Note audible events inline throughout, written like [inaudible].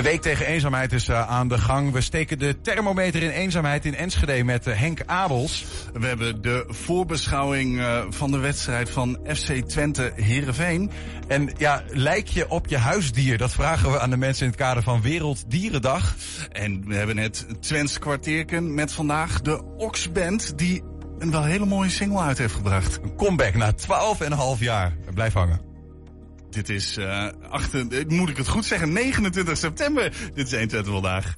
De week tegen eenzaamheid is uh, aan de gang. We steken de thermometer in eenzaamheid in Enschede met uh, Henk Abels. We hebben de voorbeschouwing uh, van de wedstrijd van FC Twente Heerenveen. En ja, lijk je op je huisdier? Dat vragen we aan de mensen in het kader van Werelddierendag. En we hebben het Twents kwartierken met vandaag de Oxband die een wel hele mooie single uit heeft gebracht. Een comeback na 12,5 jaar. Blijf hangen. Dit is, uh, achter, moet ik het goed zeggen, 29 september. Dit is 120 vandaag.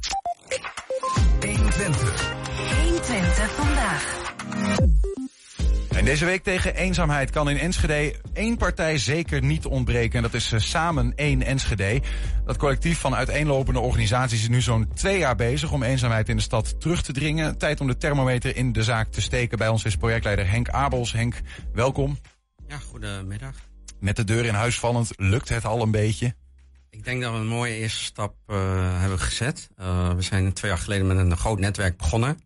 120. 120 vandaag. En deze week tegen eenzaamheid kan in Enschede één partij zeker niet ontbreken. En dat is uh, Samen 1 Enschede. Dat collectief van uiteenlopende organisaties is nu zo'n twee jaar bezig om eenzaamheid in de stad terug te dringen. Tijd om de thermometer in de zaak te steken. Bij ons is projectleider Henk Abels. Henk, welkom. Ja, goedemiddag. Met de deur in huis vallend, lukt het al een beetje? Ik denk dat we een mooie eerste stap uh, hebben gezet. Uh, we zijn twee jaar geleden met een groot netwerk begonnen.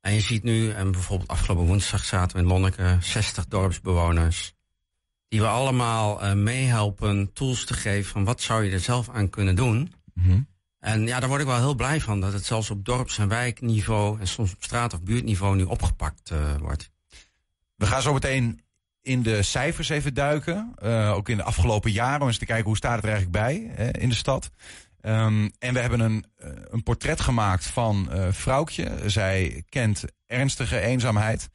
En je ziet nu, en bijvoorbeeld afgelopen woensdag zaten we in Lonneke, 60 dorpsbewoners. Die we allemaal uh, meehelpen tools te geven van wat zou je er zelf aan kunnen doen. Mm -hmm. En ja, daar word ik wel heel blij van. Dat het zelfs op dorps- en wijkniveau en soms op straat- of buurtniveau nu opgepakt wordt. We gaan zo meteen in de cijfers even duiken. Uh, ook in de afgelopen jaren. Om eens te kijken hoe staat het er eigenlijk bij hè, in de stad. Um, en we hebben een, een portret gemaakt van uh, Vrouwtje. Zij kent ernstige eenzaamheid.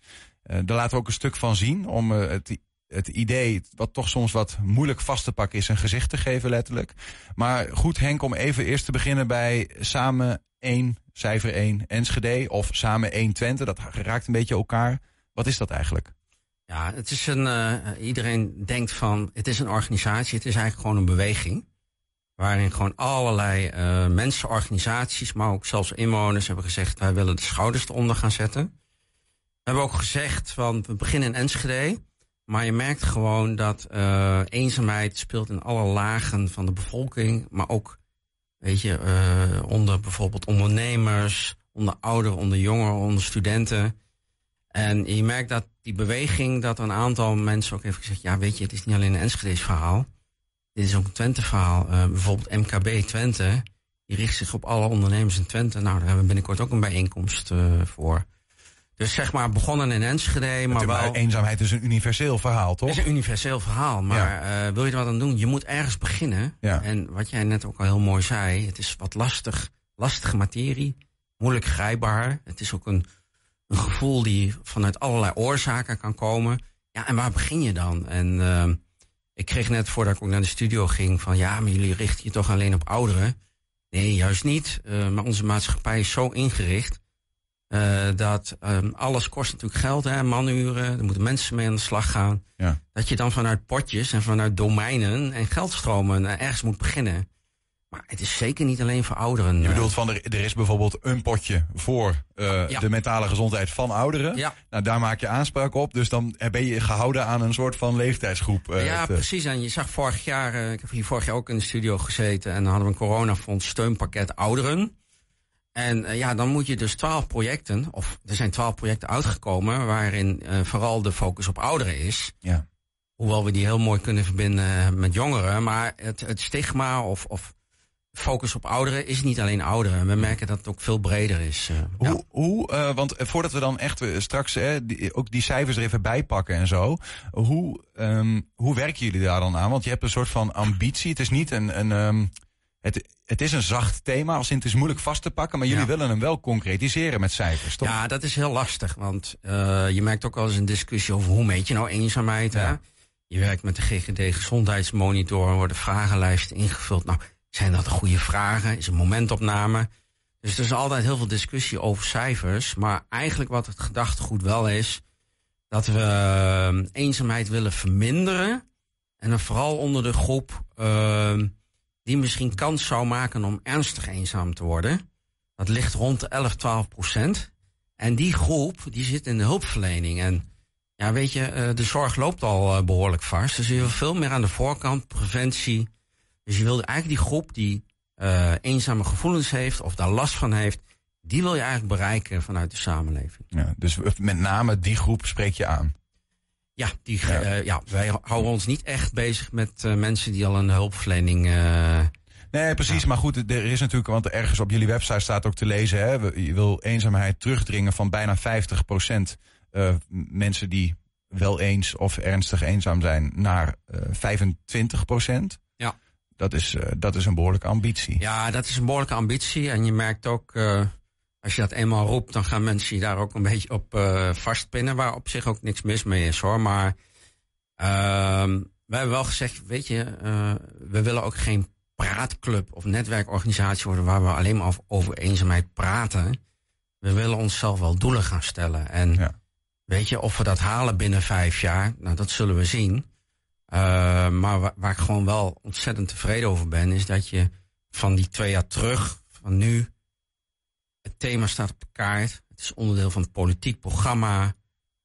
Uh, daar laten we ook een stuk van zien. Om het, het idee, wat toch soms wat moeilijk vast te pakken is, een gezicht te geven letterlijk. Maar goed Henk, om even eerst te beginnen bij samen 1, cijfer 1 Enschede. Of samen 1 Twente. Dat raakt een beetje elkaar. Wat is dat eigenlijk? Ja, het is een. Uh, iedereen denkt van. Het is een organisatie. Het is eigenlijk gewoon een beweging. Waarin gewoon allerlei uh, mensen, organisaties, maar ook zelfs inwoners hebben gezegd: wij willen de schouders eronder gaan zetten. We hebben ook gezegd: van we beginnen in Enschede. Maar je merkt gewoon dat uh, eenzaamheid speelt in alle lagen van de bevolking. Maar ook, weet je, onder bijvoorbeeld ondernemers, onder ouderen, onder jongeren, onder studenten. En je merkt dat die beweging, dat een aantal mensen ook heeft gezegd... ja, weet je, het is niet alleen een Enschede's verhaal. Dit is ook een Twente-verhaal. Uh, bijvoorbeeld MKB Twente, die richt zich op alle ondernemers in Twente. Nou, daar hebben we binnenkort ook een bijeenkomst uh, voor. Dus zeg maar, begonnen in Enschede, maar wel... Eenzaamheid is een universeel verhaal, toch? Het is een universeel verhaal, maar ja. uh, wil je er wat aan doen? Je moet ergens beginnen. Ja. En wat jij net ook al heel mooi zei, het is wat lastig, lastige materie. Moeilijk grijpbaar. Het is ook een een gevoel die vanuit allerlei oorzaken kan komen. Ja, en waar begin je dan? En uh, ik kreeg net voordat ik ook naar de studio ging van ja, maar jullie richten je toch alleen op ouderen? Nee, juist niet. Uh, maar onze maatschappij is zo ingericht uh, dat um, alles kost natuurlijk geld, hè, manuren, er moeten mensen mee aan de slag gaan. Ja. Dat je dan vanuit potjes en vanuit domeinen en geldstromen ergens moet beginnen. Maar het is zeker niet alleen voor ouderen. Je bedoelt van er, er is bijvoorbeeld een potje voor uh, ja. de mentale gezondheid van ouderen. Ja. Nou, daar maak je aanspraak op. Dus dan ben je gehouden aan een soort van leeftijdsgroep. Uh, ja, precies. En je zag vorig jaar, uh, ik heb hier vorig jaar ook in de studio gezeten. En dan hadden we een coronafonds steunpakket ouderen. En ja, dan moet je dus twaalf projecten, of er zijn twaalf projecten uitgekomen, waarin vooral de focus op ouderen is. Ja. Hoewel we die heel mooi kunnen verbinden met jongeren. Maar het, het stigma of, of focus op ouderen is niet alleen ouderen. We merken dat het ook veel breder is. Uh, hoe, ja. hoe uh, want voordat we dan echt uh, straks die, ook die cijfers er even bij pakken en zo. Hoe, um, hoe werken jullie daar dan aan? Want je hebt een soort van ambitie. Het is niet een... een um, het, het is een zacht thema, als in het is moeilijk vast te pakken, maar jullie ja. willen hem wel concretiseren met cijfers, toch? Ja, dat is heel lastig, want je merkt ook wel eens een discussie over hoe meet je nou eenzaamheid. Ja. Hè? Je werkt met de GGD Gezondheidsmonitor, worden vragenlijsten ingevuld. Nou, zijn dat de goede vragen? Is een momentopname? Dus er is altijd heel veel discussie over cijfers. Maar eigenlijk wat het gedachtegoed wel is, dat we uh, eenzaamheid willen verminderen. En dan vooral onder de groep uh, die misschien kans zou maken om ernstig eenzaam te worden. Dat ligt rond de 11, 12 procent. En die groep die zit in de hulpverlening. En ja, weet je, uh, de zorg loopt al uh, behoorlijk vast. Dus je wil veel meer aan de voorkant, preventie, dus je wilde eigenlijk die groep die uh, eenzame gevoelens heeft of daar last van heeft, die wil je eigenlijk bereiken vanuit de samenleving. Ja, dus met name die groep spreek je aan. Ja, die, ja. Uh, ja wij houden ons niet echt bezig met uh, mensen die al een hulpverlening Nee, precies. Maar goed, er is natuurlijk, want ergens op jullie website staat ook te lezen, hè, je wil eenzaamheid terugdringen van bijna 50% eh, mensen die wel eens of ernstig eenzaam zijn naar eh 25 Ja. Dat is, eh, dat is een behoorlijke ambitie. Ja, dat is een behoorlijke ambitie. En je merkt ook, eh, als je dat eenmaal roept, dan gaan mensen je daar ook een [laughs] beetje op eh, vastpinnen. Waar op zich ook niks mis mee is hoor. Maar ehm we hebben wel gezegd, weet je, we willen ook geen praatclub of netwerkorganisatie worden waar we alleen maar over, over eenzaamheid praten. We willen onszelf wel doelen gaan stellen. En Ja. weet je, of we dat halen binnen vijf jaar, nou dat zullen we zien. Eh, maar wa- waar ik gewoon wel ontzettend tevreden over ben, is dat je van die twee jaar terug, van nu, het thema staat op de kaart. Het is onderdeel van het politiek programma.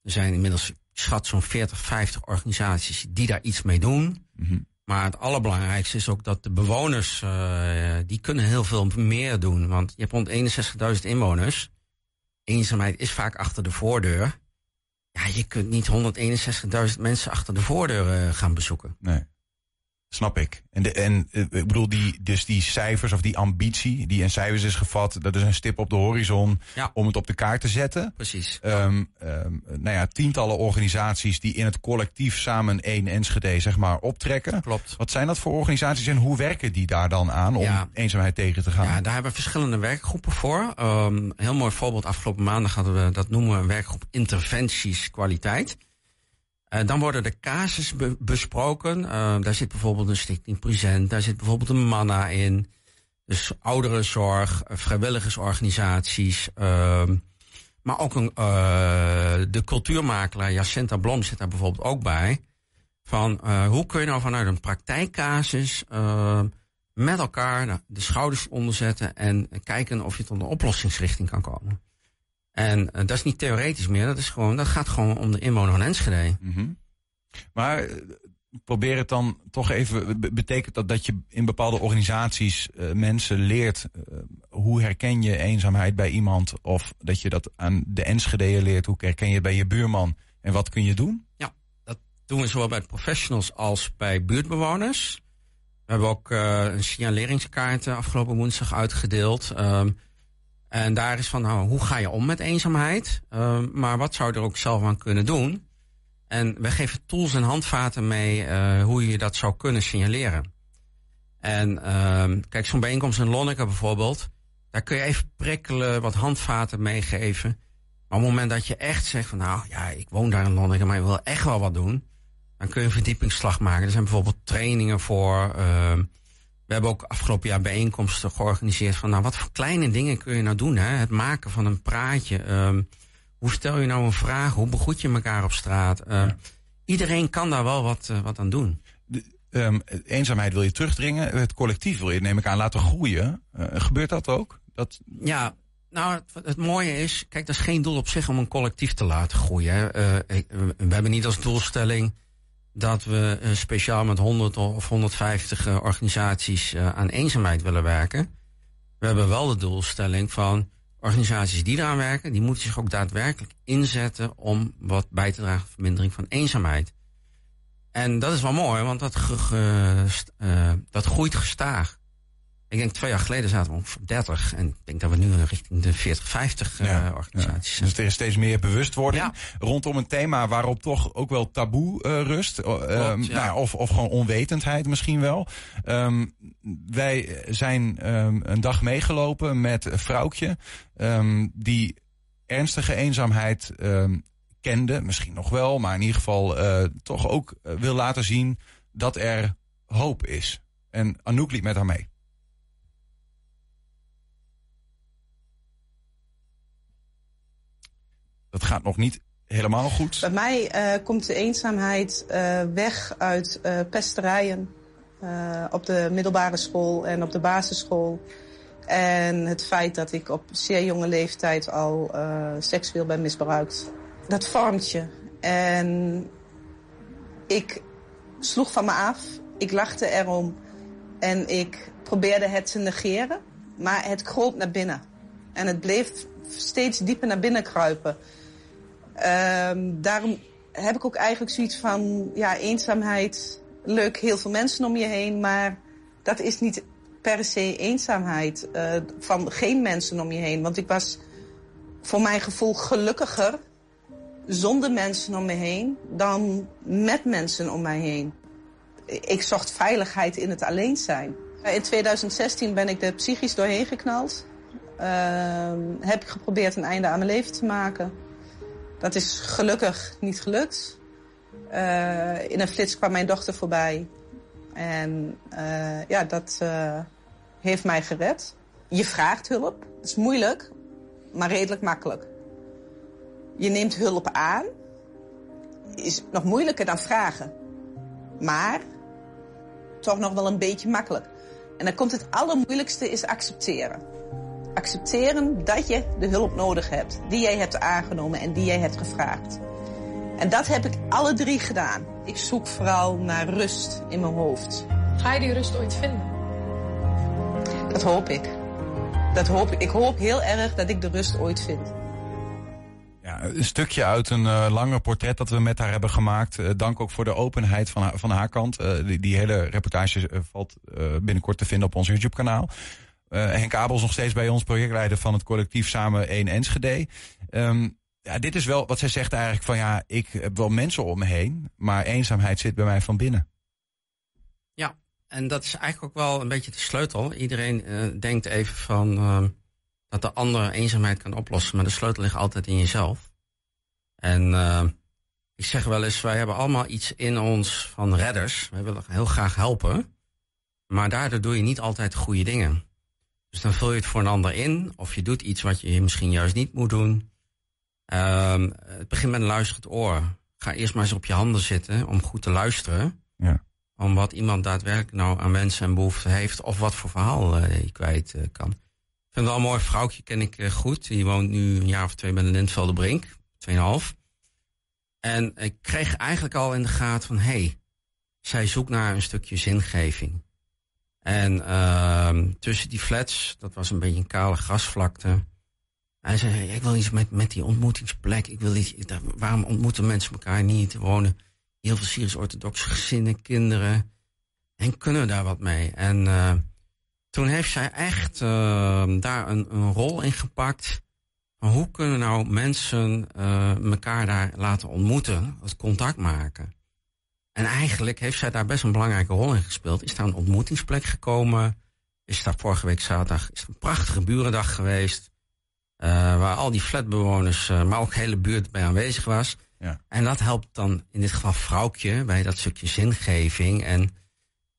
Er zijn inmiddels, ik schat, zo'n 40, 50 organisaties die daar iets mee doen. Mhm. Maar het allerbelangrijkste is ook dat de bewoners, eh, die kunnen heel veel meer doen. Want je hebt rond 61.000 inwoners. Eenzaamheid is vaak achter de voordeur. Ja, je kunt niet 161.000 mensen achter de voordeur eh, gaan bezoeken. Nee. Snap ik. En, de, en eh, ik bedoel, die, dus die cijfers of die ambitie die in cijfers is gevat, dat is een stip op de horizon Ja. om het op de kaart te zetten. Precies. Ehm, nou ja, tientallen organisaties die in het collectief samen één Enschede zeg maar optrekken. Klopt. Wat zijn dat voor organisaties en hoe werken die daar dan aan om Ja. eenzaamheid tegen te gaan? Ja, daar hebben we verschillende werkgroepen voor. Een heel mooi voorbeeld afgelopen maandag hadden we, dat noemen we een werkgroep interventies kwaliteit. Eh, dan worden de casus be- besproken. Eh, daar zit bijvoorbeeld een Stichting Present, daar zit bijvoorbeeld een Manna in. Dus ouderenzorg, eh, vrijwilligersorganisaties. ehm, maar ook een, de cultuurmakelaar Jacinta Blom zit daar bijvoorbeeld ook bij. Van hoe kun je nou vanuit een praktijkcasus ehm, met elkaar de schouders onderzetten en kijken of je tot een oplossingsrichting kan komen. En eh, dat is niet theoretisch meer, dat, is gewoon, dat gaat gewoon om de inwoner van Enschede. Mhm. Maar eh, probeer het dan toch even. be- Betekent dat dat je in bepaalde organisaties eh, mensen leert hoe herken je eenzaamheid bij iemand? Of dat je dat aan de Enschede'er leert, hoe herken je het bij je buurman? En wat kun je doen? doen we zowel bij professionals als bij buurtbewoners. We hebben ook eh, een signaleringskaart afgelopen woensdag uitgedeeld. Ehm, en daar is van, nou, hoe ga je om met eenzaamheid? Ehm, maar wat zou je er ook zelf aan kunnen doen? En we geven tools en handvaten mee eh, hoe je dat zou kunnen signaleren. En ehm, kijk, zo'n bijeenkomst in Lonneke bijvoorbeeld, daar kun je even prikkelen, wat handvaten meegeven. Maar op het moment dat je echt zegt van nou ja, ik woon daar in Lonneke, maar ik wil echt wel wat doen. Dan kun je een verdiepingsslag maken. Er zijn bijvoorbeeld trainingen voor. We hebben ook afgelopen jaar bijeenkomsten georganiseerd van nou wat voor kleine dingen kun je nou doen. Hè? Het maken van een praatje. ehm, hoe stel je nou een vraag? Hoe begroet je elkaar op straat? Ehm, Iedereen kan daar wel wat, eh, wat aan doen. Ehm, eenzaamheid wil je terugdringen, het collectief wil je, neem ik aan, laten groeien. Eh, gebeurt dat ook? Dat, Ja, nou, het, het mooie is, kijk, dat is geen doel op zich om een collectief te laten groeien. Hè. Eh, we hebben niet als doelstelling dat we eh, speciaal met 100 of 150 eh, organisaties eh, aan eenzaamheid willen werken. We hebben wel de doelstelling van organisaties die eraan werken, die moeten zich ook daadwerkelijk inzetten om wat bij te dragen aan vermindering van eenzaamheid. En dat is wel mooi, want dat, dat groeit gestaag. Ik denk twee jaar geleden zaten we ongeveer 30. En ik denk dat we nu richting de 40, 50 eh, organisaties Dus zijn. er is steeds meer bewustwording Ja. rondom een thema waarop toch ook wel taboe eh, rust. Ehm, nou of, of gewoon onwetendheid misschien wel. Ehm, wij zijn ehm, een dag meegelopen met een vrouwtje die ernstige eenzaamheid kende. Misschien nog wel, maar in ieder geval eh, toch ook wil laten zien dat er hoop is. En Anouk liep met haar mee. Dat gaat nog niet helemaal goed. Bij mij eh, komt de eenzaamheid eh, weg uit eh, pesterijen op de middelbare school en op de basisschool. En het feit dat ik op zeer jonge leeftijd al seksueel ben misbruikt. Dat vormt je. En ik sloeg van me af. Ik lachte erom. En ik probeerde het te negeren. Maar het kroop naar binnen. En het bleef steeds dieper naar binnen kruipen. Ehm, daarom heb ik ook eigenlijk zoiets van, ja, eenzaamheid, leuk, heel veel mensen om je heen, maar dat is niet per se eenzaamheid uh, van geen mensen om je heen. Want ik was voor mijn gevoel gelukkiger zonder mensen om me heen dan met mensen om mij heen. Ik zocht veiligheid in het alleen zijn. In 2016 ben ik er psychisch doorheen geknald. Uh, heb ik geprobeerd een einde aan mijn leven te maken. Dat is gelukkig niet gelukt. Uh, in een flits kwam mijn dochter voorbij. En uh, ja, dat uh, heeft mij gered. Je vraagt hulp. Het is moeilijk, maar redelijk makkelijk. Je neemt hulp aan. Is nog moeilijker dan vragen. Maar toch nog wel een beetje makkelijk. En dan komt het allermoeilijkste is accepteren. Accepteren dat je de hulp nodig hebt. Die jij hebt aangenomen en die jij hebt gevraagd. En dat heb ik alle drie gedaan. Ik zoek vooral naar rust in mijn hoofd. Ga je die rust ooit vinden? Dat hoop ik. Dat hoop ik. Ik hoop heel erg dat ik de rust ooit vind. Ja, een stukje uit een uh, lange portret dat we met haar hebben gemaakt. Uh, dank ook voor de openheid van haar, van haar kant. Uh, die, die, hele reportage valt binnenkort te vinden op ons YouTube-kanaal. Henk Abel is nog steeds bij ons projectleider van het collectief Samen 1 Enschede. Um, ja, dit is wel wat zij zegt eigenlijk van ja, ik heb wel mensen om me heen, maar eenzaamheid zit bij mij van binnen. Ja, en dat is eigenlijk ook wel een beetje de sleutel. Iedereen uh, denkt even van uh, dat de ander eenzaamheid kan oplossen, maar de sleutel ligt altijd in jezelf. En uh, ik zeg wel eens, wij hebben allemaal iets in ons van redders. Wij willen heel graag helpen, maar daardoor doe je niet altijd de goede dingen. Dus dan vul je het voor een ander in, of je doet iets wat je misschien juist niet moet doen. Um, het begint met een luisterend oor. Ga eerst maar eens op je handen zitten om goed te luisteren. Ja. Om wat iemand daadwerkelijk nou aan wensen en behoeften heeft. Of wat voor verhaal uh, je kwijt uh, kan. Ik vind wel een mooi vrouwtje, ken ik uh, goed. Die woont nu een jaar of twee bij de Lintvelde Brink. Tweeënhalf. En ik kreeg eigenlijk al in de gaten van... hé, hey, zij zoekt naar een stukje zingeving. En uh, tussen die flats, dat was een beetje een kale grasvlakte... Hij zei, ik wil iets met, met die ontmoetingsplek. Ik wil iets, waarom ontmoeten mensen elkaar niet? Er wonen heel veel Syrisch-orthodoxe gezinnen, kinderen. En kunnen we daar wat mee? En uh, toen heeft zij echt uh, daar een, een, rol in gepakt. Hoe kunnen nou mensen uh, elkaar daar laten ontmoeten, het contact maken? En eigenlijk heeft zij daar best een belangrijke rol in gespeeld. Is daar een ontmoetingsplek gekomen? Is daar vorige week zaterdag is een prachtige burendag geweest? Uh, waar al die flatbewoners, uh, maar ook de hele buurt bij aanwezig was. Ja. En dat helpt dan in dit geval vrouwtje bij dat stukje zingeving. En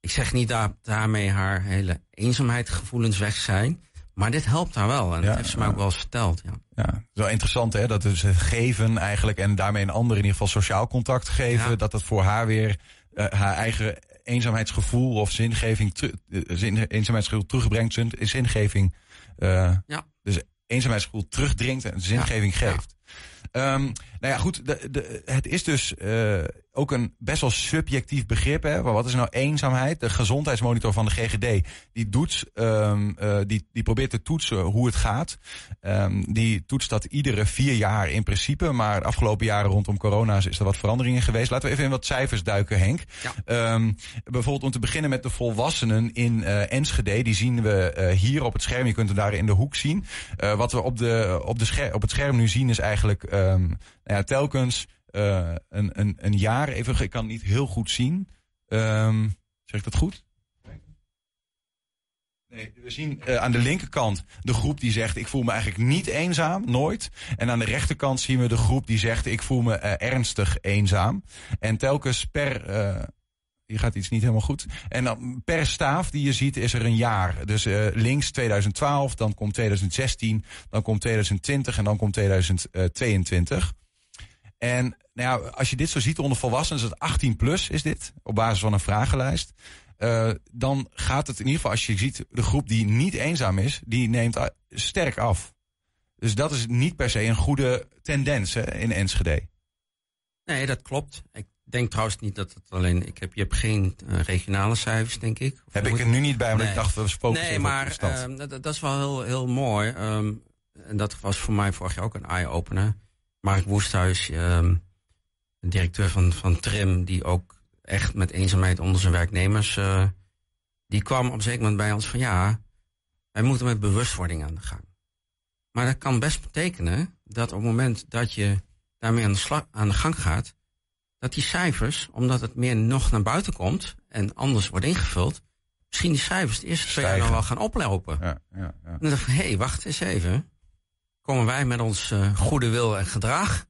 ik zeg niet dat daarmee haar hele eenzaamheidsgevoelens weg zijn. Maar dit helpt haar wel. En Ja, dat heeft ze mij ook wel eens verteld. Ja. Ja, het is wel interessant hè, dat dus het geven eigenlijk en daarmee een ander in ieder geval sociaal contact geven, Ja. dat dat voor haar weer eh, haar eigen eenzaamheidsgevoel of zingeving, eh, zin, eenzaamheidsgevoel terugbrengt, zin, zingeving, eh, Ja. dus eenzaamheidsgevoel terugdringt en zingeving Ja. geeft. Ehm, nou ja, goed, de, de, het is dus eh, ook een best wel subjectief begrip. Hè? Maar wat is nou eenzaamheid? De gezondheidsmonitor van de GGD, die, doet, ehm, eh, die, die probeert te toetsen hoe het gaat. Ehm, die toetst dat iedere vier jaar in principe. Maar de afgelopen jaren rondom corona is er wat veranderingen geweest. Laten we even in wat cijfers duiken, Henk. Ja. Ehm, bijvoorbeeld om te beginnen met de volwassenen in eh, Enschede. Die zien we hier op het scherm. Je kunt hem daar in de hoek zien. Wat we op, de, op, de scher op het scherm nu zien is eigenlijk nou ja, telkens eh, een, een, een jaar. Even, ik kan het niet heel goed zien. Ehm, zeg ik dat goed? Nee, we zien eh, aan de linkerkant de groep die zegt: Ik voel me eigenlijk niet eenzaam, nooit. En aan de rechterkant zien we de groep die zegt: Ik voel me eh, ernstig eenzaam. En telkens per. eh, hier gaat iets niet helemaal goed. En dan per staaf die je ziet is er een jaar. Dus links 2012, dan komt 2016, dan komt 2020 en dan komt 2022. En nou ja, als je dit zo ziet onder volwassenen, is het 18 plus is dit, op basis van een vragenlijst. Eh, dan gaat het in ieder geval, als je ziet, de groep die niet eenzaam is, die neemt sterk af. Dus dat is niet per se een goede tendens hè, in Enschede. Nee, dat klopt. Ik denk trouwens niet dat het alleen... Ik heb, je hebt geen eh, regionale cijfers, denk ik. Of Heb ik er nu niet bij, Nee. ik dacht, we spoken Nee, maar op de stad. ehm, dat, dat is wel heel, heel mooi. Ehm, en dat was voor mij vorig jaar ook een eye-opener. Mark Woesthuis, de directeur van, van Trim, die ook echt met eenzaamheid onder zijn werknemers eh, die kwam op een zeker moment bij ons van ja, wij moeten met bewustwording aan de gang. Maar dat kan best betekenen dat op het moment dat je daarmee aan de, slag, aan de gang gaat, dat die cijfers, omdat het meer nog naar buiten komt en anders wordt ingevuld, misschien die cijfers de eerste twee jaar nog wel gaan oplopen. Ja, ja, ja. En dan dacht ik, hé, hey, wacht eens even. Komen wij met ons uh, goede wil en gedrag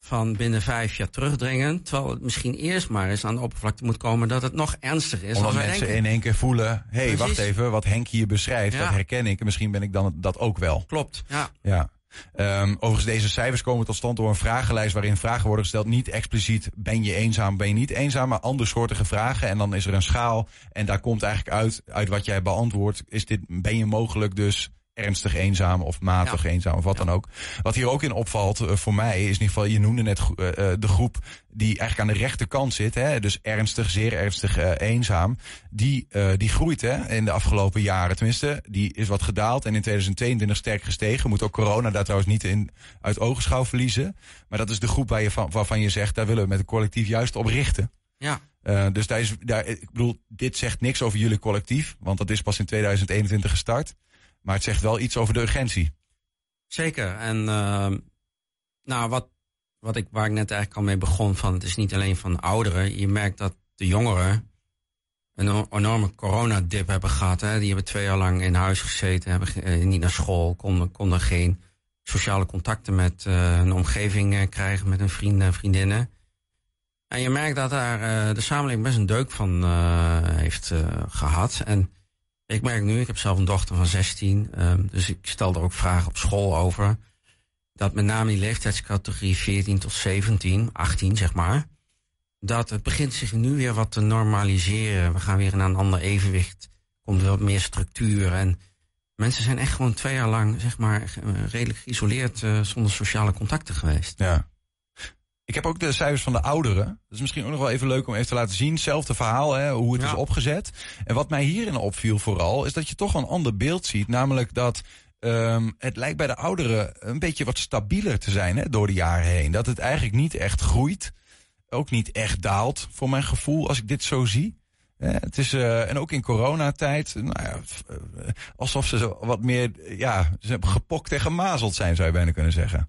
van binnen vijf jaar terugdringen. Terwijl het misschien eerst maar eens aan de oppervlakte moet komen dat het nog ernstiger is. Omdat mensen denken. in één keer voelen, hé, hey, wacht even, wat Henk hier beschrijft, Ja. dat herken ik. En misschien ben ik dan dat ook wel. Klopt, ja. Ja. Ehm, overigens, deze cijfers komen tot stand door een vragenlijst waarin vragen worden gesteld. Niet expliciet ben je eenzaam, ben je niet eenzaam, maar andersoortige vragen. En dan is er een schaal en daar komt eigenlijk uit, uit wat jij beantwoordt. Is dit, ben je mogelijk dus ernstig eenzaam of matig Ja. eenzaam of wat dan ook. Wat hier ook in opvalt eh, voor mij is in ieder geval, je noemde net eh, eh, de groep die eigenlijk aan de rechterkant zit. Hè, dus ernstig, zeer ernstig eenzaam. Die, die groeit hè, in de afgelopen jaren. Tenminste, die is wat gedaald en in 2022 sterk gestegen. Moet ook corona daar trouwens niet in uit ogenschouw verliezen. Maar dat is de groep waar je van, waarvan je zegt, daar willen we met een collectief juist op richten. Ja, dus daar is, daar, ik bedoel, dit zegt niks over jullie collectief, want dat is pas in 2021 gestart. Maar het zegt wel iets over de urgentie. zeker. En ehm, nou, wat, wat ik, waar ik net eigenlijk al mee begon, van het is niet alleen van ouderen. Je merkt dat de jongeren een enorme coronadip hebben gehad. Hè. Die hebben twee jaar lang in huis gezeten, hebben eh, niet naar school, konden, konden geen sociale contacten met eh, hun omgeving eh, krijgen, met hun vrienden en vriendinnen. En je merkt dat daar de samenleving best een deuk van heeft eh, gehad. En ik merk nu, ik heb zelf een dochter van 16, ehm, dus ik stel er ook vragen op school over. Dat met name die leeftijdscategorie 14 tot 17, 18 zeg maar. Dat het begint zich nu weer wat te normaliseren. We gaan weer naar een ander evenwicht. Komt weer wat meer structuur. En mensen zijn echt gewoon twee jaar lang, zeg maar, redelijk geïsoleerd eh, zonder sociale contacten geweest. Ja. Ik heb ook de cijfers van de ouderen. Dat is misschien ook nog wel even leuk om even te laten zien. Hetzelfde verhaal, hè, hoe het Ja. is opgezet. En wat mij hierin opviel vooral, is dat je toch een ander beeld ziet. Namelijk dat ehm, het lijkt bij de ouderen een beetje wat stabieler te zijn hè, door de jaren heen. Dat het eigenlijk niet echt groeit. Ook niet echt daalt, voor mijn gevoel, als ik dit zo zie. Het is, eh, en ook in coronatijd, nou ja, eh, alsof ze zo wat meer ja, ze gepokt en gemazeld zijn, zou je bijna kunnen zeggen.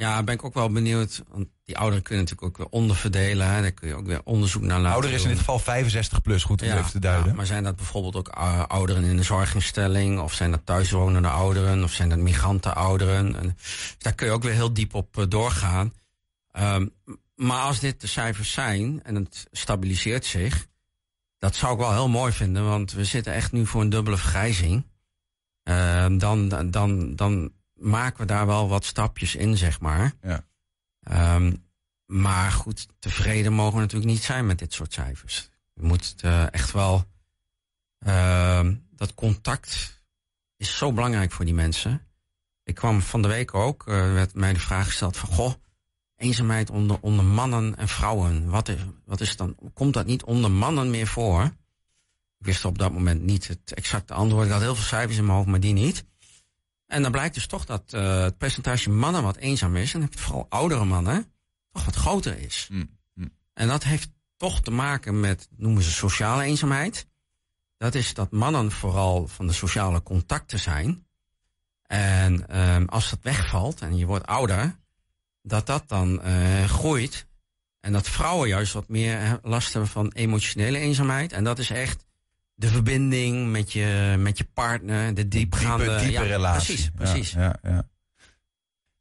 Ja, ben ik ook wel benieuwd. Want die ouderen kunnen natuurlijk ook weer onderverdelen. Hè. Daar kun je ook weer onderzoek naar laten Ouder is in dit geval 65 plus, goed om even te duiden. ja, maar zijn dat bijvoorbeeld ook uh, ouderen in een zorginstelling? Of zijn dat thuiswonende ouderen? Of zijn dat migrantenouderen? En daar kun je ook weer heel diep op uh, doorgaan. Um, maar als dit de cijfers zijn en het stabiliseert zich... dat zou ik wel heel mooi vinden, want we zitten echt nu voor een dubbele vergrijzing. Uh, dan, dan, dan maken we daar wel wat stapjes in, zeg maar. Ja. Um, maar goed, tevreden mogen we natuurlijk niet zijn met dit soort cijfers. Je moet uh, echt wel. Uh, dat contact is zo belangrijk voor die mensen. Ik kwam van de week ook, uh, werd mij de vraag gesteld van goh, eenzaamheid onder, onder mannen en vrouwen. Wat is, wat is dan? Komt dat niet onder mannen meer voor? Ik wist op dat moment niet het exacte antwoord. Ik had heel veel cijfers in mijn hoofd, maar die niet. En dan blijkt dus toch dat uh, het percentage mannen wat eenzaam is, en vooral oudere mannen, toch wat groter is. Mm, mm. En dat heeft toch te maken met, noemen ze sociale eenzaamheid. Dat is dat mannen vooral van de sociale contacten zijn. En um, als dat wegvalt en je wordt ouder, dat dat dan uh, groeit. En dat vrouwen juist wat meer last hebben van emotionele eenzaamheid. En dat is echt de verbinding met je, met je partner, de diepgaande... Diepe, diepe ja, relatie. Precies, precies. Ja, ja, ja.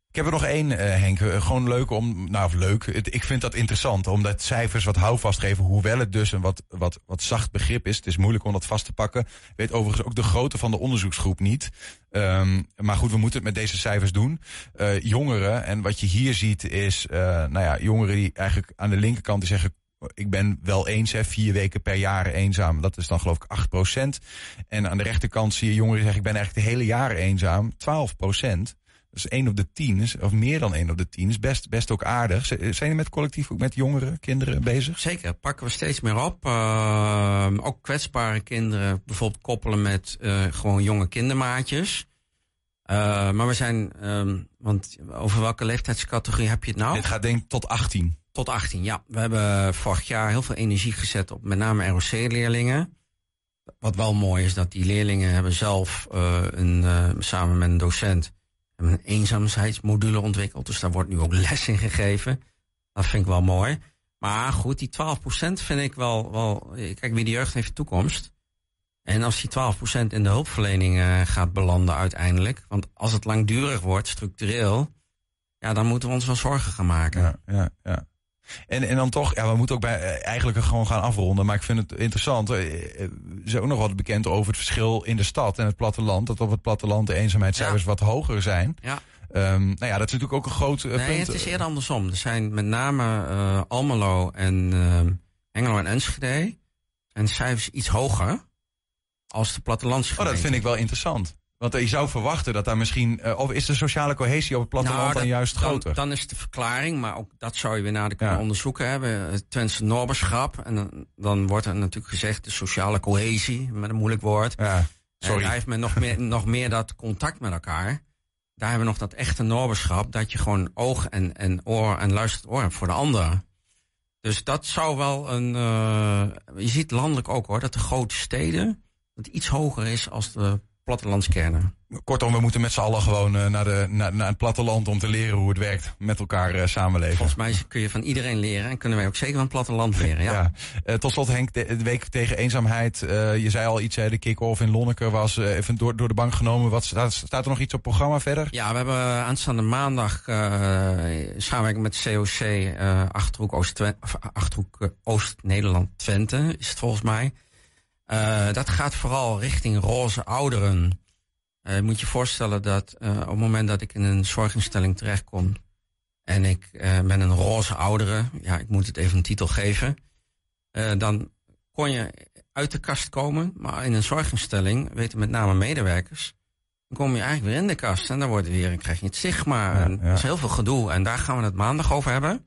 Ik heb er nog één, uh, Henk. Uh, gewoon leuk om. Nou, of leuk. Het, ik vind dat interessant. Omdat cijfers wat houvast geven. Hoewel het dus een wat, wat, wat zacht begrip is. Het is moeilijk om dat vast te pakken. Ik weet overigens ook de grootte van de onderzoeksgroep niet. Um, maar goed, we moeten het met deze cijfers doen. Uh, jongeren. En wat je hier ziet is. nou ja, jongeren die eigenlijk aan de linkerkant die zeggen. Ik ben wel eens, hè, vier weken per jaar eenzaam. Dat is dan geloof ik 8 procent. En aan de rechterkant zie je jongeren zeggen... ik ben eigenlijk de hele jaar eenzaam. 12 procent. Dus één op de tien, of meer dan één op de tien, is best, best ook aardig. Zijn jullie met collectief ook met jongeren, kinderen bezig? Zeker, pakken we steeds meer op. Uh, ook kwetsbare kinderen bijvoorbeeld koppelen met uh, gewoon jonge kindermaatjes. Uh, maar we zijn, um, want over welke leeftijdscategorie heb je het nou? Dit gaat denk ik tot 18. Tot 18, ja. We hebben vorig jaar heel veel energie gezet op met name ROC-leerlingen. wat wel mooi is, dat die leerlingen hebben zelf uh, een, uh, samen met een docent een eenzaamheidsmodule ontwikkeld. Dus daar wordt nu ook les in gegeven. Dat vind ik wel mooi. Maar goed, die 12% vind ik wel, wel. Kijk, wie de jeugd heeft toekomst. En als die 12% in de hulpverlening uh, gaat belanden uiteindelijk. Want als het langdurig wordt, structureel. Ja, dan moeten we ons wel zorgen gaan maken. Ja, ja, ja. En, en dan toch, ja, we moeten ook bij, eh, eigenlijk gewoon gaan afronden. Maar ik vind het interessant. Eh, er is ook nog wat bekend over het verschil in de stad en het platteland. Dat op het platteland de eenzaamheidscijfers ja. wat hoger zijn. Ja. Um, nou ja, dat is natuurlijk ook een groot uh, nee, punt. het is eerder andersom. Er zijn met name uh, Almelo en uh, Hengelo en Enschede de cijfers iets hoger als de plattelandsgemeenten. Oh, dat vind ik wel interessant. Want je zou verwachten dat daar misschien. Uh, of is de sociale cohesie op het platteland nou, dan juist groter? Dan, dan, is de verklaring, maar ook dat zou je weer nader kunnen ja. onderzoeken hebben. Het Twentse Norberschap. En dan, dan, wordt er natuurlijk gezegd de sociale cohesie, met een moeilijk woord. Ja, sorry. En daar heeft men nog meer, nog meer dat contact met elkaar. Daar hebben we nog dat echte Norberschap. Dat je gewoon oog en, en oor en luistert oor hebt voor de ander. Dus dat zou wel een. Uh, je ziet landelijk ook hoor, dat de grote steden. dat iets hoger is als de plattelandskernen. Kortom, we moeten met z'n allen gewoon uh, naar, de, naar, naar het platteland om te leren hoe het werkt. Met elkaar uh, samenleven. Volgens mij kun je van iedereen leren en kunnen wij ook zeker van het platteland [laughs] leren. Ja. ja. Uh, tot slot Henk, de, de, week tegen eenzaamheid. je zei al iets, hè, de kick-off in Lonneke was even door, door de bank genomen. Wat, staat, staat er nog iets op programma verder? Ja, we hebben aanstaande maandag samenwerking met COC Achterhoek Oost-Nederland Achterhoek, Oost is het volgens mij. Uh, dat gaat vooral richting roze ouderen. Uh, moet je voorstellen dat uh, op het moment dat ik in een zorginstelling terechtkom en ik ben een roze oudere, ja, ik moet het even een titel geven, dan kon je uit de kast komen, maar in een zorginstelling weten met name medewerkers, dan kom je eigenlijk weer in de kast en dan wordt weer, krijg je het stigma. Ja, en ja. Dat is heel veel gedoe en daar gaan we het maandag over hebben.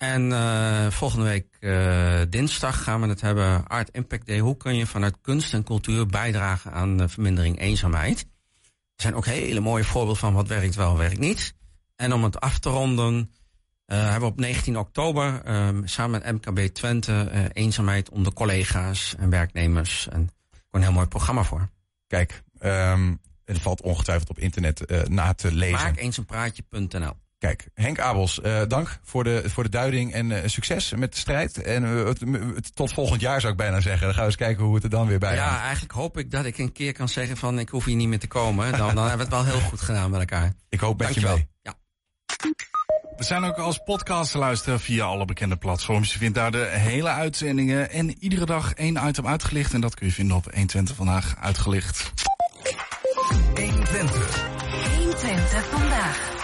En uh, volgende week uh, dinsdag gaan we het hebben Art Impact Day. Hoe kun je vanuit kunst en cultuur bijdragen aan de vermindering eenzaamheid? Er zijn ook hele mooie voorbeelden van wat werkt wel, werkt niet. En om het af te ronden uh, hebben we op 19 oktober samen met MKB Twente eenzaamheid onder collega's en werknemers. En een heel mooi programma voor. Kijk, um, het valt ongetwijfeld op internet na te lezen. Maak eens een praatje.nl. Kijk, Henk Abels, uh, dank voor de, voor de duiding en uh, succes met de strijd. En uh, het, tot volgend jaar zou ik bijna zeggen. Dan gaan we eens kijken hoe het er dan weer bij Ja, eigenlijk hoop ik dat ik een keer kan zeggen van ik hoef hier niet meer te komen. Dan, dan [laughs] hebben we het wel heel goed gedaan met elkaar. Ik hoop met Dankjewel. je mee. Ja. We zijn ook als podcast te luisteren via alle bekende platforms. Je vindt daar de hele uitzendingen en iedere dag één item uitgelicht. En dat kun je vinden op 120 vandaag uitgelicht. 120. 120 vandaag.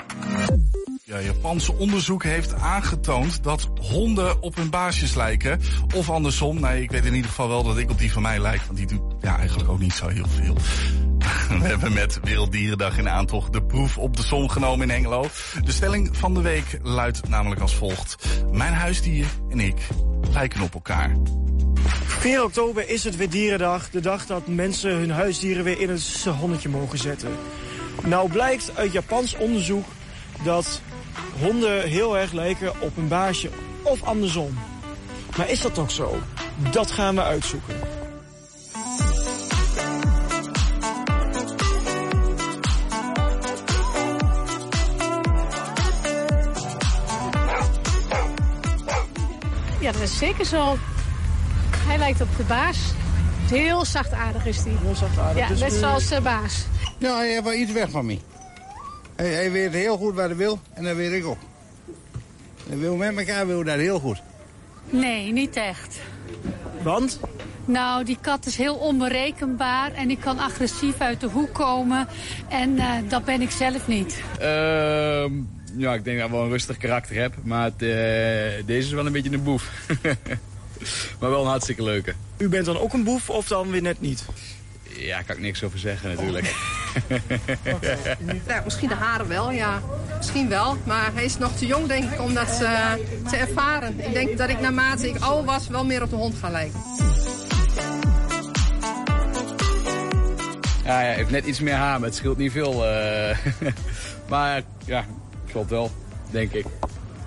Ja, Japanse onderzoek heeft aangetoond dat honden op hun baasjes lijken. Of andersom. Nee, ik weet in ieder geval wel dat ik op die van mij lijk. Want die doet ja, eigenlijk ook niet zo heel veel. [laughs] We hebben met Werelddierendag in aantocht de proef op de som genomen in Hengelo. De stelling van de week luidt namelijk als volgt. Mijn huisdier en ik lijken op elkaar. 4 oktober is het weer Dierendag. De dag dat mensen hun huisdieren weer in het zonnetje mogen zetten. Nou blijkt uit Japans onderzoek dat honden heel erg lijken op een baasje of andersom. Maar is dat toch zo? Dat gaan we uitzoeken. Ja, dat is zeker zo. Hij lijkt op de baas. Heel zachtaardig is hij. Heel zachtaardig. Ja, Dus net zoals de baas. Ja, hij heeft wel iets weg van mij. Hij, hij weet heel goed wat hij wil en dat weet ik ook. En wil met elkaar wil dat heel goed. Nee, niet echt. Want? Nou, die kat is heel onberekenbaar en die kan agressief uit de hoek komen. En eh, dat ben ik zelf niet. Ehm, ja, ik denk dat ik wel een rustig karakter heb. Maar het, eh, deze is wel een beetje een boef. [laughs] maar wel een hartstikke leuke. U bent dan ook een boef of dan weer net niet? Ja, kan ik niks over zeggen natuurlijk. [laughs] Ja, misschien de haren wel, ja. Misschien wel, maar hij is nog te jong denk ik om dat eh, te ervaren. Ik denk dat ik naarmate ik ouder was wel meer op de hond ga lijken. Ja, ja, hij heeft net iets meer haar, maar het scheelt niet veel. eh. [laughs] maar ja, klopt wel, denk ik.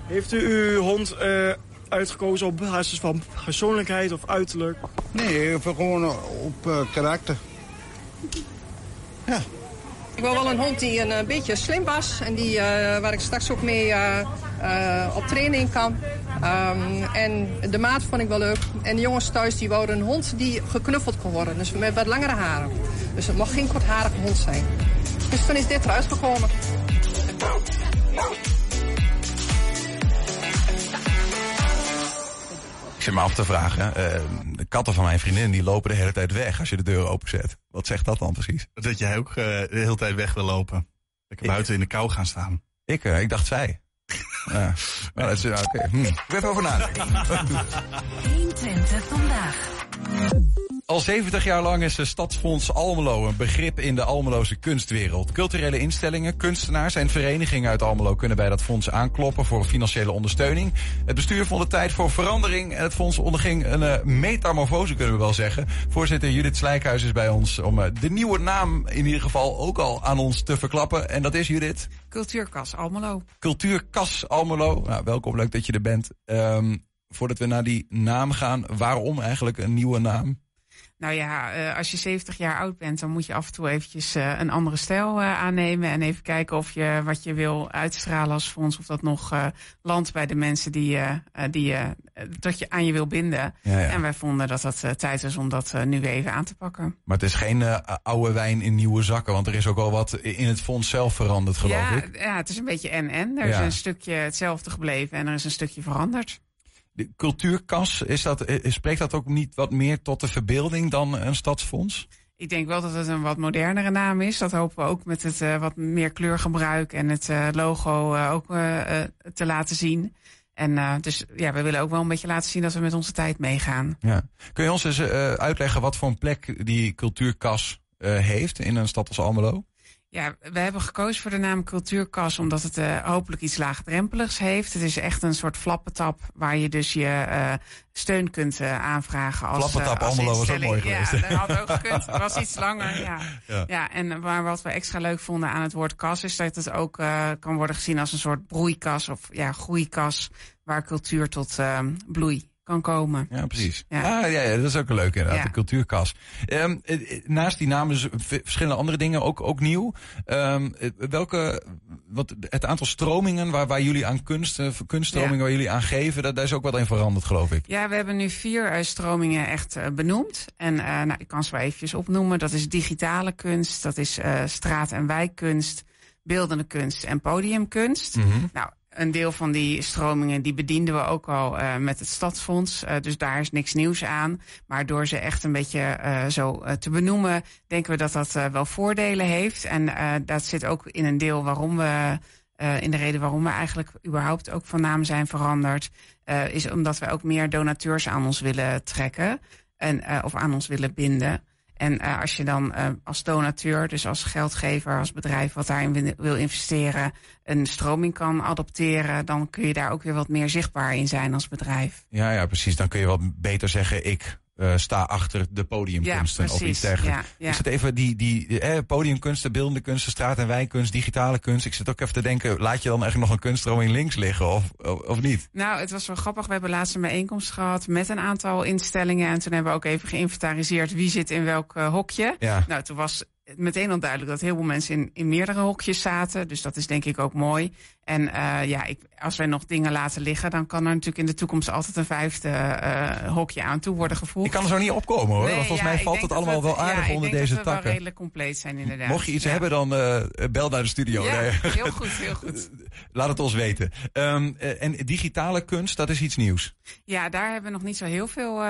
Heeft u uw hond eh, uitgekozen op basis van persoonlijkheid of uiterlijk? Nee, gewoon op uh, karakter. Ja. Ik wil wel een hond die een, beetje slim was en die, uh, waar ik straks ook mee uh, op training kan. Um, en de maat vond ik wel leuk. En de jongens thuis die wouden een hond die geknuffeld kon worden. Dus met wat langere haren. Dus het mag geen kortharige hond zijn. Dus toen is dit eruit gekomen. Ik zit me af te vragen. De katten van mijn vriendin die lopen de hele tijd weg als je de deur openzet. Wat zegt dat dan precies? Dat jij ook uh, de hele tijd weg wil lopen. Lekker buiten in de kou gaan staan. Ik, uh, ik dacht zij. [laughs] ja. Nou, dat is, okay. hm. Ik ben even over nadenken. [laughs] 120 vandaag. Al 70 jaar lang is de Stadsfonds Almelo een begrip in de Almeloze kunstwereld. Culturele instellingen, kunstenaars en verenigingen uit Almelo kunnen bij dat fonds aankloppen voor financiële ondersteuning. Het bestuur vond het tijd voor verandering en het fonds onderging een uh, metamorfose, kunnen we wel zeggen. Voorzitter Judith Slijkhuis is bij ons om uh, de nieuwe naam in ieder geval ook al aan ons te verklappen. En dat is Judith? Cultuurkas Almelo. Cultuurkas Almelo. Nou, welkom, leuk dat je er bent. Um, voordat we naar die naam gaan, waarom eigenlijk een nieuwe naam? Nou ja, uh, als je 70 jaar oud bent, dan moet je af en toe eventjes uh, een andere stijl uh, aannemen. En even kijken of je wat je wil uitstralen als fonds, of dat nog landt bij de mensen die, die dat je aan je wil binden. Ja, ja. En wij vonden dat dat tijd is om dat nu weer even aan te pakken. Maar het is geen oude wijn in nieuwe zakken, want er is ook al wat in het fonds zelf veranderd, geloof ja, ik. Ja, het is een beetje en-en. Er is een stukje hetzelfde gebleven en er is een stukje veranderd. De cultuurkas, is dat, spreekt dat ook niet wat meer tot de verbeelding dan een stadsfonds? Ik denk wel dat het een wat modernere naam is. Dat hopen we ook met het uh, wat meer kleurgebruik en het uh, logo uh, ook te laten zien. En dus ja, we willen ook wel een beetje laten zien dat we met onze tijd meegaan. Ja. Kun je ons eens uitleggen wat voor een plek die cultuurkas heeft in een stad als Almelo? Ja, we hebben gekozen voor de naam Cultuurkas omdat het uh, hopelijk iets laagdrempeligs heeft. Het is echt een soort flappetap waar je dus je uh, steun kunt uh, aanvragen. Als, Flappetap Almelo was ook mooi geweest. Ja, dat had ook gekund. Het was iets langer, ja. ja. ja. en maar wat we extra leuk vonden aan het woord kas is dat het ook kan worden gezien als een soort broeikas of ja, groeikas waar cultuur tot bloei kan komen. Ja, precies. Ja. Ah, ja, ja, dat is ook een leuke inderdaad, ja. de cultuurkas. Um, naast die namen verschillende andere dingen ook, ook nieuw. Um, welke, wat, het aantal stromingen waar, waar jullie aan kunst, kunststromingen ja. waar jullie aan geven, dat, daar is ook wat in veranderd, geloof ik. Ja, we hebben nu vier uh, stromingen echt uh, benoemd. En uh, nou, ik kan ze wel eventjes opnoemen. Dat is digitale kunst, dat is straat- en wijkkunst, beeldende kunst en podiumkunst. Mm -hmm. Nou, een deel van die stromingen die bedienden we ook al uh, met het Stadsfonds. Uh, dus daar is niks nieuws aan. Maar door ze echt een beetje uh, zo te benoemen, denken we dat dat wel voordelen heeft. En dat zit ook in een deel waarom we. in de reden waarom we eigenlijk überhaupt ook van naam zijn veranderd, is omdat we ook meer donateurs aan ons willen trekken en, of aan ons willen binden. En uh, als je dan uh, als donateur, dus als geldgever, als bedrijf wat daarin wil investeren, een stroming kan adopteren, dan kun je daar ook weer wat meer zichtbaar in zijn als bedrijf. Ja, ja, precies. Dan kun je wat beter zeggen, ik uh, sta achter de podiumkunsten ja, of iets dergelijks. Ja, ja. Ik zit even die, die eh, podiumkunsten, beeldende kunsten, straat- en wijkkunst, digitale kunst. Ik zit ook even te denken, laat je dan eigenlijk nog een kunststroming links liggen of, of, of, niet? Nou, het was wel grappig. We hebben laatst een bijeenkomst gehad met een aantal instellingen. En toen hebben we ook even geïnventariseerd wie zit in welk uh, hokje. Nou, toen was meteen al duidelijk dat heel veel mensen in, in meerdere hokjes zaten. Dus dat is denk ik ook mooi. En uh, ja, ik, als wij nog dingen laten liggen, dan kan er natuurlijk in de toekomst altijd een vijfde uh, hokje aan toe worden gevoegd. Ik kan er zo niet opkomen hoor. Nee, want volgens ja, mij valt het allemaal we, wel aardig ja, onder deze dat takken. wel redelijk compleet zijn inderdaad. Mocht je iets ja. hebben, dan uh, bel naar de studio. Nee. heel goed, heel goed. [laughs] Laat het ons weten. Um, en digitale kunst, dat is iets nieuws. Ja, daar hebben we nog niet zo heel veel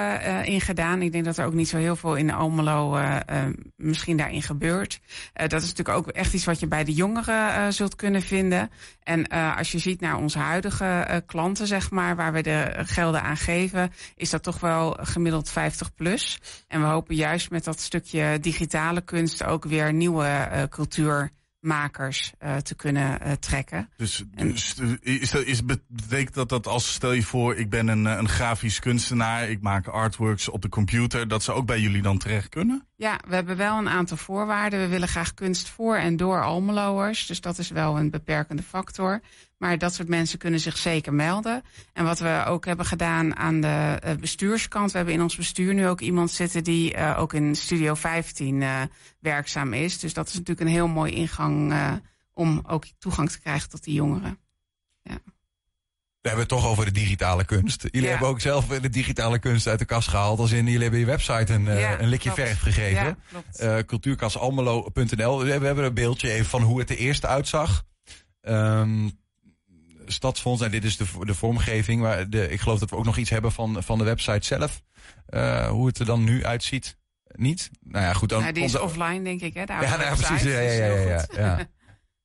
in gedaan. Ik denk dat er ook niet zo heel veel in Almelo misschien daarin gebeurt. dat is natuurlijk ook echt iets wat je bij de jongeren zult kunnen vinden. En als je ziet naar onze huidige uh, klanten, zeg maar, waar we de gelden aan geven, is dat toch wel gemiddeld 50 plus. En we hopen juist met dat stukje digitale kunst ook weer nieuwe uh, cultuurmakers uh, te kunnen trekken. Dus, dus is dat, is, betekent dat dat als, stel je voor, ik ben een, een grafisch kunstenaar, ik maak artworks op de computer, dat ze ook bij jullie dan terecht kunnen? Ja, we hebben wel een aantal voorwaarden. We willen graag kunst voor en door Almeloers. Dus dat is wel een beperkende factor. Maar dat soort mensen kunnen zich zeker melden. En wat we ook hebben gedaan aan de uh, bestuurskant. We hebben in ons bestuur nu ook iemand zitten die uh, ook in Studio 15 uh, werkzaam is. Dus dat is natuurlijk een heel mooi ingang om ook toegang te krijgen tot die jongeren. Ja. We hebben het toch over de digitale kunst. Jullie Ja. hebben ook zelf de digitale kunst uit de kast gehaald. Als in, jullie hebben je website een, eh, Ja, een likje klopt. verf gegeven. Ja. Eh, cultuurkasalmelo.nl. We hebben een beeldje even van hoe het er eerst uitzag. Ehm Stadsfonds, en dit is de, de vormgeving. Maar de, ik geloof dat we ook nog iets hebben van, van de website zelf. Eh, hoe het er dan nu uitziet. Niet? Nou ja, goed. Dan, Nou, die is offline, denk ik, hè? De ja, nou, precies. Ja, ja, Dus ja, ja.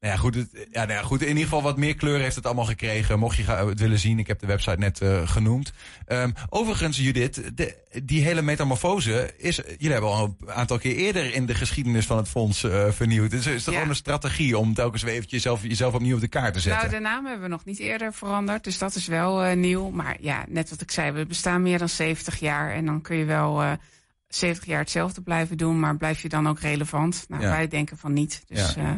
Nou ja, goed, het, ja, nou ja, goed. In ieder geval wat meer kleur heeft het allemaal gekregen. Mocht je het willen zien, ik heb de website net eh, genoemd. Ehm, overigens, Judith, de, die hele metamorfose is... Jullie hebben al een aantal keer eerder in de geschiedenis van het fonds eh, vernieuwd. Dus is dat Ja. gewoon een strategie om telkens weer eventjes jezelf, jezelf opnieuw op de kaart te zetten? Nou, de naam hebben we nog niet eerder veranderd, dus dat is wel eh, nieuw. Maar ja, net wat ik zei, we bestaan meer dan 70 jaar. En dan kun je wel eh 70 jaar hetzelfde blijven doen, maar blijf je dan ook relevant? Nou, Ja. wij denken van niet, dus eh,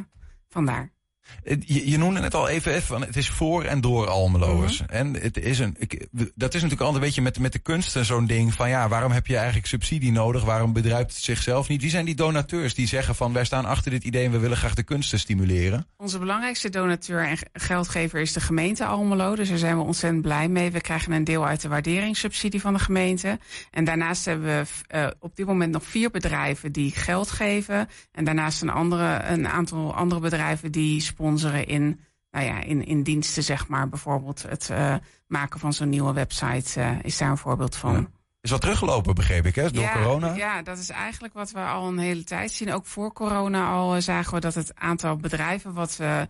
vandaar. Eh, Je, je noemde net al even, even van, het is voor en door Almeloers. Mhm. En het is een, ik, dat is natuurlijk altijd een beetje met, met de kunsten zo'n ding van ja, waarom heb je eigenlijk subsidie nodig? Waarom bedruipt het zichzelf niet? Wie zijn die donateurs die zeggen van wij staan achter dit idee en we willen graag de kunsten stimuleren? Onze belangrijkste donateur en ge- geldgever is de gemeente Almelo. Dus daar zijn we ontzettend blij mee. We krijgen een deel uit de waarderingssubsidie van de gemeente. En daarnaast hebben we eh, op dit moment nog vier bedrijven die geld geven. En daarnaast een, andere, een aantal andere bedrijven die sponsoren in, nou ja, in, in diensten, zeg maar. Bijvoorbeeld het eh, maken van zo'n nieuwe website eh, is daar een voorbeeld van. Ja. Is wat teruggelopen, begreep ik, hè? Door ja, corona? Ja, dat is eigenlijk wat we al een hele tijd zien. Ook voor corona al eh, zagen we dat het aantal bedrijven wat eh,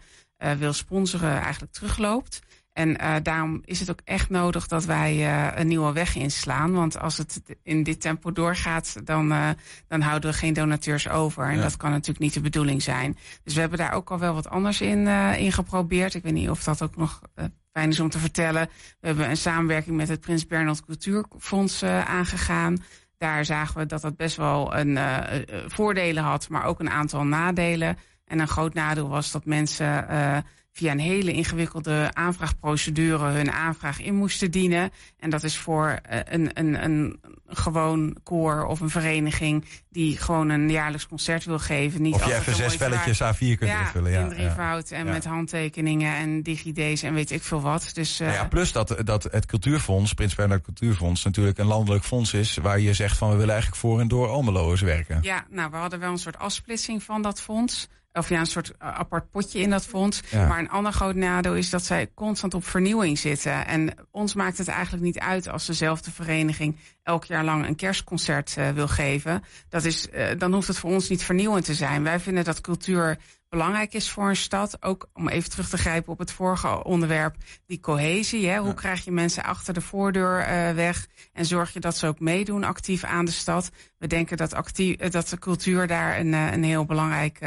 wil sponsoren eigenlijk terugloopt. En eh, daarom is het ook echt nodig dat wij eh, een nieuwe weg inslaan. Want als het in dit tempo doorgaat, dan, eh, dan houden we geen donateurs over. En Ja. dat kan natuurlijk niet de bedoeling zijn. Dus we hebben daar ook al wel wat anders in, in geprobeerd. Ik weet niet of dat ook nog fijn is om te vertellen. We hebben een samenwerking met het Prins Bernhard Cultuurfonds aangegaan. Daar zagen we dat dat best wel een voordelen had, maar ook een aantal nadelen. En een groot nadeel was dat mensen via een hele ingewikkelde aanvraagprocedure hun aanvraag in moesten dienen. En dat is voor eh, een, een, een gewoon koor of een vereniging die gewoon een jaarlijks concert wil geven. Niet Of je even zes velletjes vraag- A4 kunt ja, invullen. Ja, in drievoud en Ja. met handtekeningen en DigiD's en weet ik veel wat. Dus eh, Nou ja, plus dat, dat het cultuurfonds, Prins Bernhard Cultuurfonds, natuurlijk een landelijk fonds is waar je zegt van we willen eigenlijk voor en door Almeloers werken. Ja, nou, we hadden wel een soort afsplitsing van dat fonds. Of ja, een soort eh, apart potje in dat fonds. Ja. Maar een ander groot nadeel is dat zij constant op vernieuwing zitten. En ons maakt het eigenlijk niet uit als dezelfde vereniging elk jaar lang een kerstconcert eh, wil geven. Dat is, eh, dan hoeft het voor ons niet vernieuwend te zijn. Wij vinden dat cultuur belangrijk is voor een stad. Ook om even terug te grijpen op het vorige onderwerp, die cohesie. Hè? Hoe Ja. krijg je mensen achter de voordeur weg? En zorg je dat ze ook meedoen actief aan de stad? We denken dat, actief, dat de cultuur daar een, een heel belangrijk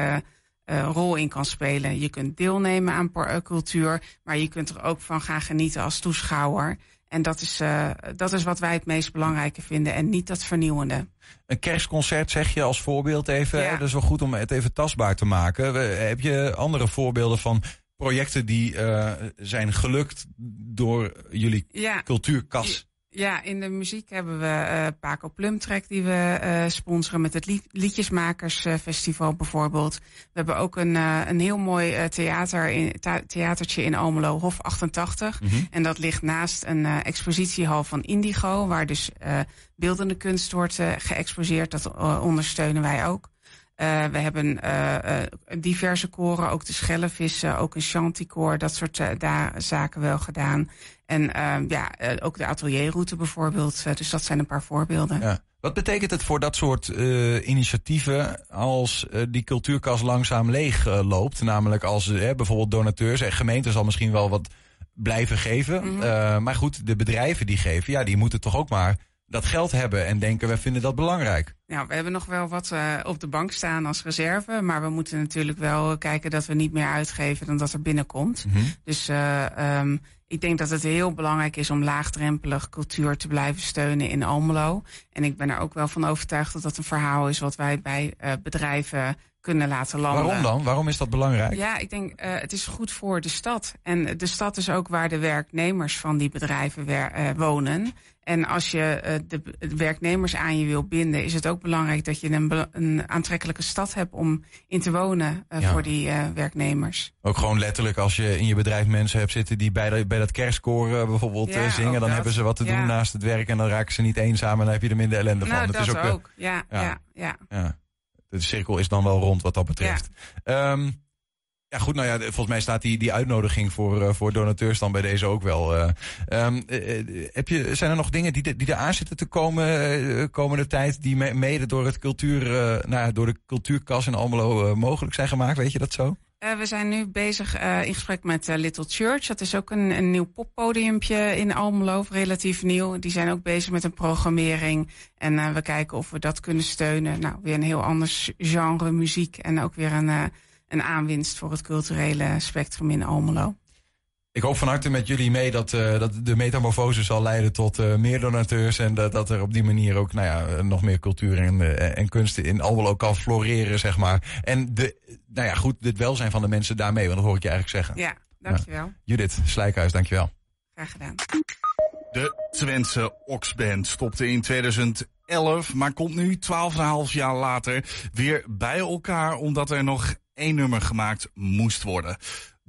eh, rol in kan spelen. Je kunt deelnemen aan eh, cultuur, maar je kunt er ook van gaan genieten als toeschouwer. En dat is, eh, dat is wat wij het meest belangrijke vinden en niet dat vernieuwende. Een kerstconcert zeg je als voorbeeld even. Ja. Dat is wel goed om het even tastbaar te maken. Heb je andere voorbeelden van projecten die zijn gelukt door jullie Ja. cultuurkas? Ja, in de muziek hebben we eh Paco Plumtrek die we eh, sponsoren met het Lied- Liedjesmakersfestival bijvoorbeeld. We hebben ook een, eh, een heel mooi eh, theater in, thea- theatertje in Almelo, Hof 88. Mhm. En dat ligt naast een eh, expositiehal van Indigo, waar dus eh, beeldende kunst wordt eh, geëxposeerd. Dat eh, ondersteunen wij ook. Eh, we hebben eh, diverse koren, ook de Schellevissen, ook een chanticoor, dat soort eh, da- zaken wel gedaan. En eh, ja, ook de atelierroute bijvoorbeeld. Dus dat zijn een paar voorbeelden. Ja. Wat betekent het voor dat soort initiatieven als die cultuurkas langzaam leeg loopt? Namelijk als bijvoorbeeld donateurs en gemeenten zal misschien wel wat blijven geven. Mhm. Maar goed, de bedrijven die geven, ja, die moeten toch ook maar dat geld hebben en denken, wij vinden dat belangrijk. Nou, we hebben nog wel wat uh, op de bank staan als reserve. Maar we moeten natuurlijk wel kijken dat we niet meer uitgeven dan dat er binnenkomt. Mhm. Dus uh, um, ik denk dat het heel belangrijk is om laagdrempelig cultuur te blijven steunen in Almelo. En ik ben er ook wel van overtuigd dat dat een verhaal is wat wij bij uh, bedrijven kunnen laten landen. Waarom dan? Waarom is dat belangrijk? Ja, ik denk uh, het is goed voor de stad. En de stad is ook waar de werknemers van die bedrijven uh, wonen. En als je uh, de, de, werknemers aan je wil binden, is het ook belangrijk dat je een, een aantrekkelijke stad hebt om in te wonen uh, ja. voor die uh, werknemers. Ook gewoon letterlijk als je in je bedrijf mensen hebt zitten die bij, de, bij dat kerstkoor bijvoorbeeld ja, zingen, dan dat. hebben ze wat te doen ja. naast het werk en dan raken ze niet eenzaam en dan heb je er minder ellende nou, van. Dat het is ook, ook. Ja, ja. Ja, ja. De cirkel is dan wel rond wat dat betreft. Um, ja, goed, nou ja, volgens mij staat die, die uitnodiging voor, uh, voor donateurs dan bij deze ook wel. Uh, um, uh, heb je, zijn er nog dingen die, die eraan zitten te komen komende tijd, die me, mede door, het cultuur, nou, door de cultuurkas in Almelo mogelijk zijn gemaakt? Weet je dat zo? We zijn nu bezig in gesprek met Little Church. Dat is ook een, een nieuw poppodiumpje in Almelo, relatief nieuw. Die zijn ook bezig met een programmering. En we kijken of we dat kunnen steunen. Nou, weer een heel ander genre muziek. En ook weer een, een aanwinst voor het culturele spectrum in Almelo. Ik hoop van harte met jullie mee dat, uh, dat de metamorfose zal leiden tot uh, meer donateurs. En dat, dat er op die manier ook nou ja, nog meer cultuur en, uh, en kunsten in Almelo kan floreren, zeg maar. En de, nou ja, goed, het welzijn van de mensen daarmee, want dat hoor ik je eigenlijk zeggen. Ja, dankjewel. Ja. Judith Slijkhuis, dankjewel. Graag gedaan. De Twentse Oxband stopte in 2011, maar komt nu 12,5 jaar later weer bij elkaar omdat er nog één nummer gemaakt moest worden.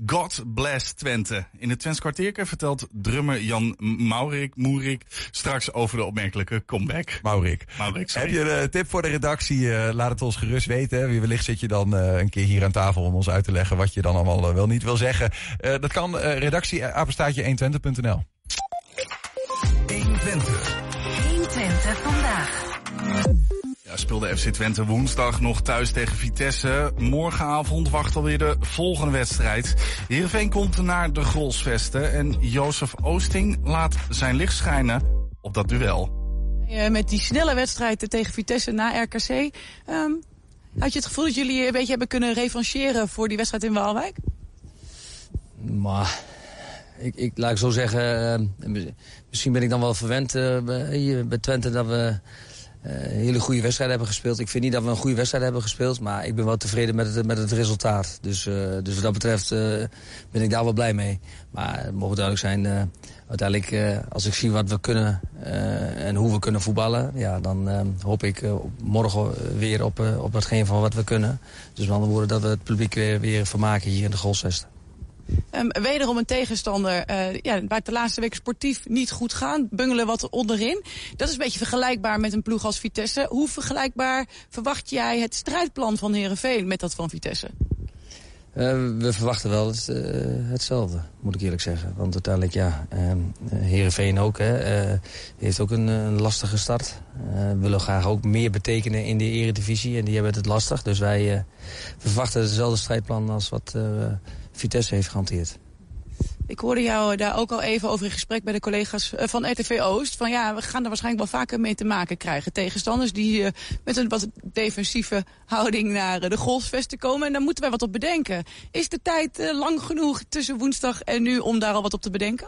God Bless Twente. In het Twents kwartierke vertelt drummer Jan Maurik, Moerik straks over de opmerkelijke comeback. Maurik. Maurik Heb je een tip voor de redactie? Uh, laat het ons gerust weten. Wellicht zit je dan uh, een keer hier aan tafel om ons uit te leggen wat je dan allemaal uh, wel niet wil zeggen. dat kan redactie apenstaatje 120.nl. 120. 120 vandaag. Ja, speelde FC Twente woensdag nog thuis tegen Vitesse. Morgenavond wacht alweer de volgende wedstrijd. Heerenveen komt naar de Grolsvesten en Jozef Oosting laat zijn licht schijnen op dat duel. Met die snelle wedstrijd tegen Vitesse na RKC, um, had je het gevoel dat jullie een beetje hebben kunnen revancheren voor die wedstrijd in Waalwijk? Maar, ik, ik laat ik zo zeggen, uh, misschien ben ik dan wel verwend uh, bij, bij Twente dat we hele goede wedstrijd hebben gespeeld. Ik vind niet dat we een goede wedstrijd hebben gespeeld, maar ik ben wel tevreden met het, met het resultaat. Dus, uh, dus wat dat betreft uh, ben ik daar wel blij mee. Maar het mogen duidelijk zijn, uiteindelijk als ik zie wat we kunnen en hoe we kunnen voetballen, ja, dan hoop ik morgen weer op, op hetgeen van wat we kunnen. Dus met andere woorden dat we het publiek weer, weer vermaken hier in de Golsvesten. Um, wederom een tegenstander uh, ja, waar het de laatste weken sportief niet goed gaan. Bungelen wat onderin. Dat is een beetje vergelijkbaar met een ploeg als Vitesse. Hoe vergelijkbaar verwacht jij het strijdplan van Heerenveen met dat van Vitesse? Uh, we verwachten wel het, uh, hetzelfde, moet ik eerlijk zeggen. Want uiteindelijk, ja, uh, Heerenveen ook, hè, heeft ook een, een lastige start. we willen graag ook meer betekenen in de eredivisie en die hebben het lastig. Dus wij verwachten hetzelfde strijdplan als wat Vitesse heeft gehanteerd. Ik hoorde jou daar ook al even over in gesprek bij de collega's van RTV Oost. Van ja, we gaan er waarschijnlijk wel vaker mee te maken krijgen. Tegenstanders die uh, met een wat defensieve houding naar de golfsvesten komen. En daar moeten wij wat op bedenken. Is de tijd lang genoeg tussen woensdag en nu om daar al wat op te bedenken?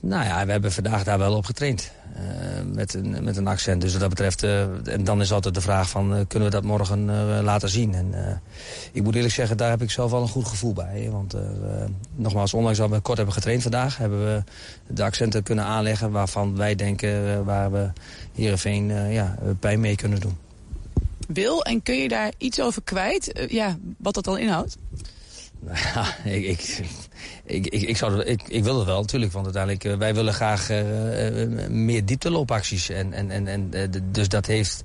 Nou ja, we hebben vandaag daar wel op getraind. Uh, met, een, met een accent. Dus wat dat betreft, uh, en dan is altijd de vraag van, uh, kunnen we dat morgen laten zien? En ik moet eerlijk zeggen, daar heb ik zelf wel een goed gevoel bij. Want nogmaals, ondanks dat we kort hebben getraind vandaag, hebben we de accenten kunnen aanleggen waarvan wij denken, waar we Heerenveen ja, pijn mee kunnen doen. Wil, en kun je daar iets over kwijt? ja, wat dat dan inhoudt? Ja, [laughs] ik, ik, ik, ik, zou, ik, ik wil het wel natuurlijk, want uiteindelijk uh, wij willen graag uh, meer diepteloopacties. En, en, en, en, dus dat heeft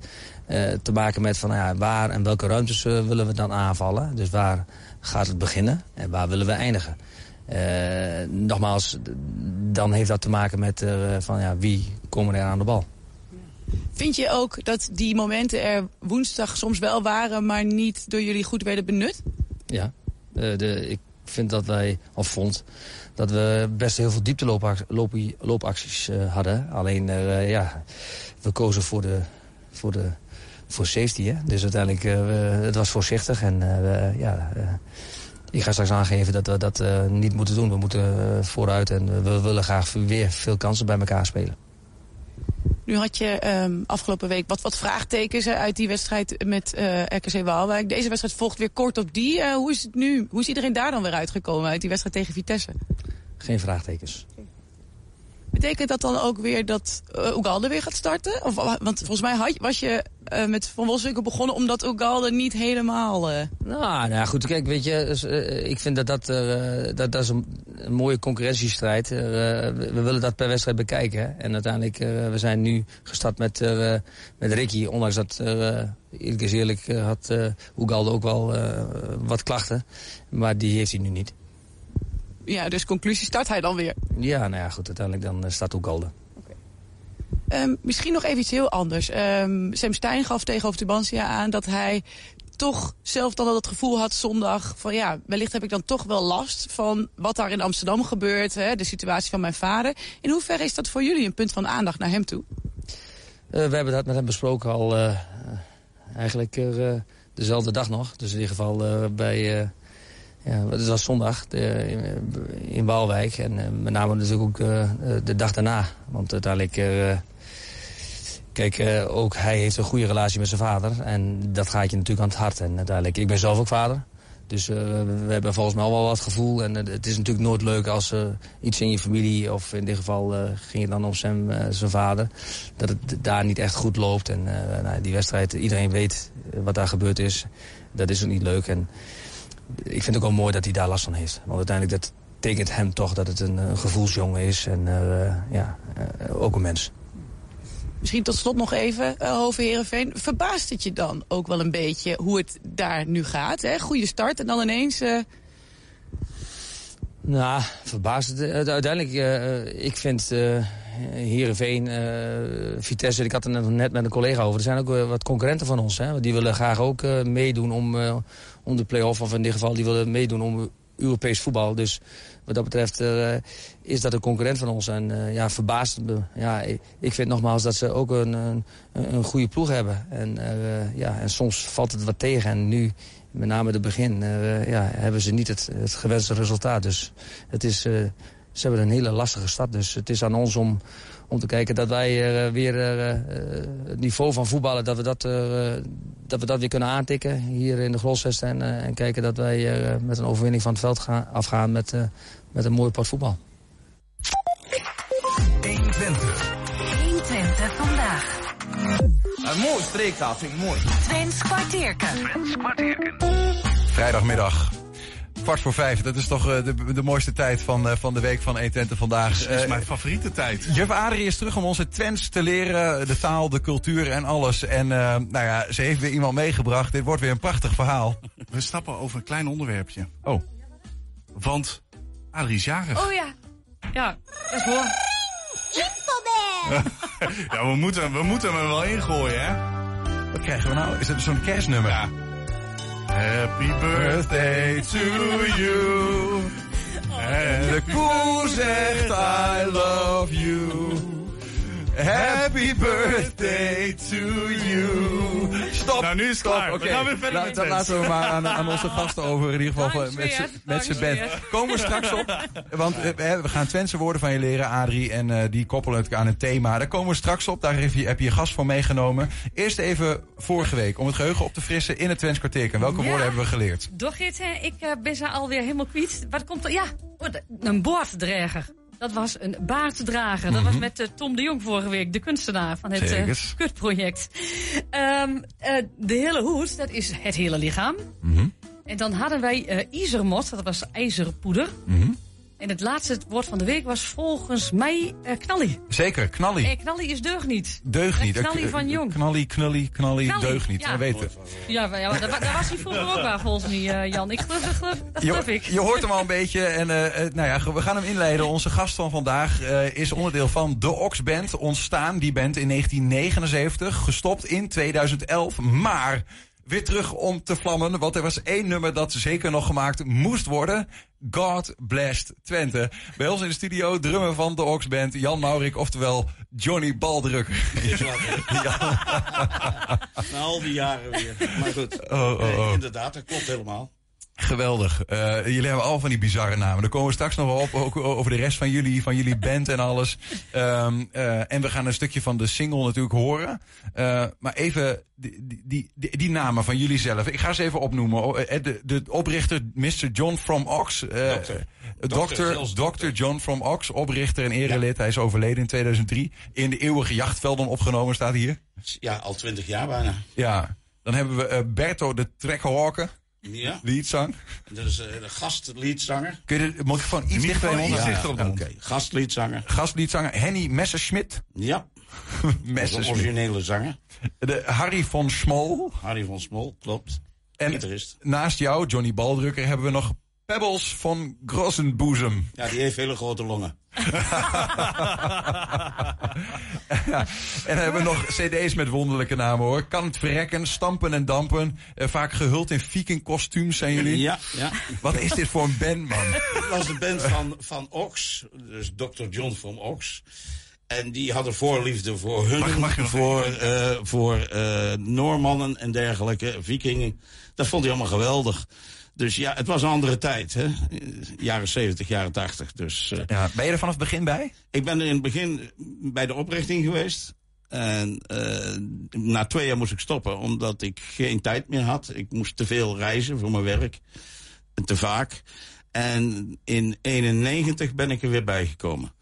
te maken met van, ja, waar en welke ruimtes willen we dan aanvallen. Dus waar gaat het beginnen en waar willen we eindigen. nogmaals, dan heeft dat te maken met van, ja, wie komen er aan de bal. Vind je ook dat die momenten er woensdag soms wel waren, maar niet door jullie goed werden benut? Ja, de, ik vind dat wij, of vond, dat we best heel veel diepteloopacties uh, hadden. Alleen, uh, ja, we kozen voor de, voor de voor safety. Hè? Dus uiteindelijk, het was voorzichtig. En ja, ik ga straks aangeven dat we dat niet moeten doen. We moeten vooruit en we willen graag weer veel kansen bij elkaar spelen. Nu had je um, afgelopen week wat, wat vraagtekens uit die wedstrijd met RKC Waalwijk. Deze wedstrijd volgt weer kort op die. hoe is het nu? Hoe is iedereen daar dan weer uitgekomen uit die wedstrijd tegen Vitesse? Geen vraagtekens. Betekent dat dan ook weer dat uh, Ugalde weer gaat starten? Of, want volgens mij had, was je uh, met Van Wolfswinkel begonnen omdat Ugalde niet helemaal... Uh... Nou, nou goed, kijk, weet je, dus, ik vind dat dat, dat, dat is een, mooie concurrentiestrijd. we, we willen dat per wedstrijd bekijken. En uiteindelijk, we zijn nu gestart met, met Ricky, ondanks dat, eerlijk is eerlijk, had Ugalde ook wel wat klachten. Maar die heeft hij nu niet ja, dus conclusie start hij dan weer? Ja, nou ja, goed. Uiteindelijk dan uh, staat ook Golden. Um, misschien nog even iets heel anders. Um, Sam Stein gaf tegenover Tubantia aan dat hij toch zelf dan al het gevoel had zondag... van ja, wellicht heb ik dan toch wel last van wat daar in Amsterdam gebeurt... Hè, de situatie van mijn vader. In hoeverre is dat voor jullie een punt van aandacht naar hem toe? Uh, we hebben dat met hem besproken al uh, eigenlijk uh, dezelfde dag nog. Dus in ieder geval bij ja, het was zondag in Waalwijk. En uh, met name natuurlijk ook uh, de dag daarna. Want uiteindelijk... Uh, kijk, ook hij heeft een goede relatie met zijn vader. En dat gaat je natuurlijk aan het hart. En uiteindelijk, ik ben zelf ook vader. Dus we hebben volgens mij al wel wat gevoel. En het is natuurlijk nooit leuk als iets in je familie... of in dit geval ging het dan om zijn, zijn vader... dat het daar niet echt goed loopt. En nou, die wedstrijd, iedereen weet wat daar gebeurd is. Dat is ook niet leuk. En ik vind het ook wel mooi dat hij daar last van heeft. Want uiteindelijk dat tekent hem toch dat het een, een gevoelsjongen is. En uh, ja, uh, ook een mens. Misschien tot slot nog even uh, over Heerenveen. Verbaast het je dan ook wel een beetje hoe het daar nu gaat? Hè? Goede start en dan ineens... Nou, verbaast het. Uiteindelijk, ik vind Heerenveen, Vitesse... Ik had het net met een collega over. Er zijn ook wat concurrenten van ons. Hè? Die willen graag ook meedoen om om de play-off. Of in dit geval, die willen meedoen om Europees voetbal. Dus wat dat betreft uh, is dat een concurrent van ons. En uh, ja, verbaast me. Ja, ik vind nogmaals dat ze ook een, een, goede ploeg hebben. En, uh, ja, en soms valt het wat tegen. En nu, met name het begin, ja, hebben ze niet het, het gewenste resultaat. Dus het is, ze hebben een hele lastige stad. Dus het is aan ons om om te kijken dat wij uh, weer uh, het niveau van voetballen, dat we dat, dat we dat weer kunnen aantikken hier in de Grolsvest. En, en kijken dat wij met een overwinning van het veld gaan, afgaan met, met een mooi pot voetbal. 120. 120 vandaag. Een mooi streektaal, vind ik mooi. Twents kwartierken. Twents kwartierken. Vrijdagmiddag kwart voor vijf. Dat is toch uh, de, de mooiste tijd van, uh, van de week van Etente vandaag. Dat is uh, mijn favoriete tijd. Juf Adrie is terug om onze Twents te leren. De taal, de cultuur en alles. En nou ja, ze heeft weer iemand meegebracht. Dit wordt weer een prachtig verhaal. We stappen over een klein onderwerpje. Oh. Want Adrie is jarig. Oh ja. Ja, dat is hoor. [laughs] ja, we moeten, we moeten hem er wel ingooien, hè? Wat krijgen we nou? Is het zo'n kerstnummer? Ja. Happy birthday to you. En de koe zegt I love you. Happy birthday to you. Stop. Nou, nu is het Stop. klaar. Oké, We gaan weer verder La- met dan Twents. laten we maar aan, aan onze gasten over. In ieder geval met lang band. Komen we straks op. Want eh, we gaan Twentse woorden van je leren, Adrie. En eh, die koppelen het aan een thema. Daar komen we straks op. Daar heb je, heb je gast voor meegenomen. Eerst even vorige week. Om het geheugen op te frissen in het Twents kwartier. En welke Ja. woorden hebben we geleerd? Dogit, hè, ik eh, ben ze alweer helemaal kwijt. Wat komt er? Ja, oh, een boorddrager. Dat was een baarddrager. Dat was met eh, Tom de Jong vorige week, de kunstenaar van het Zekers. kutproject. Ehm, eh, de hele hoed, dat is het hele lichaam. Mhm. En dan hadden wij ijzermot, dat was ijzerpoeder. Mhm. En het laatste woord van de week was volgens mij eh knallie. Zeker, knallie. Eh, knallie is deugd niet. Deugd niet. Eh, knallie van jong. Knallie, knallie, knallie, Knallie, deugd niet. ja. We weten. Ja, ja daar, wa- daar was hij vroeger ook wel volgens mij, Jan. Ik geloof, dat geloof, dat geloof Je, ik. je hoort hem al een beetje. En nou ja, we gaan hem inleiden. Onze gast van vandaag is onderdeel van de Ox Band. Ontstaan, die band in 1979. Gestopt in 2011. Maar weer terug om te vlammen. Want er was één nummer dat zeker nog gemaakt moest worden. God Blessed Twente. Bij ons in de studio, drummer van de Ox Band, Jan Maurik, oftewel Johnny wat, hè? Na al die jaren weer. Maar goed, Oh, oh, eh, oh. inderdaad, dat klopt helemaal. Geweldig. Eh, jullie hebben al van die bizarre namen. Daar komen we straks nog wel op, ook over de rest van jullie, van jullie band en alles. Ehm, eh, en we gaan een stukje van de single natuurlijk horen. Eh, maar even die, die, die, die, namen van jullie zelf. Ik ga ze even opnoemen. De, de oprichter Mr. John from Ox. Dokter. Dr. Dokter, zelfs Dr. John from Ox, oprichter en erelid. Hij is overleden in 2003. In de eeuwige jachtvelden opgenomen, staat hier. Ja, al twintig jaar bijna. Ja. Dan hebben we Berto de Trekkerhawker, Ja, leadzang. dat is eh, de gastliedzanger. Kun je de microfoon iets dichter bij Oké, gastliedzanger. Gastliedzanger Henny Messerschmidt. Ja, [laughs] Messerschmidt. originele zanger. De Harry van Smol. Harry van Smol, klopt. En naast jou, Johnny Baldrukker, hebben we nog Pebbles van Grossenboezem. Ja, die heeft hele grote longen. Ja, [laughs] en dan hebben we nog cd's met wonderlijke namen hoor. Kan het verrekken, stampen en dampen. Eh, vaak gehuld in vikingkostuums zijn jullie. Ja, ja. Wat is dit voor een band, man? Dat was de band van, van Ox, dus Dr. John van Ox. En die hadden voorliefde voor hun, Mag- voor, eh, voor eh, Noormannen en dergelijke, vikingen. Dat vond hij allemaal geweldig. Dus ja, het was een andere tijd, hè? Jaren 70, jaren 80. Dus eh, Ja, ben je er vanaf het begin bij? ik ben er in het begin bij de oprichting geweest. En eh, na twee jaar moest ik stoppen, omdat ik geen tijd meer had. Ik moest te veel reizen voor mijn werk. En te vaak. En in 91 ben ik er weer bijgekomen.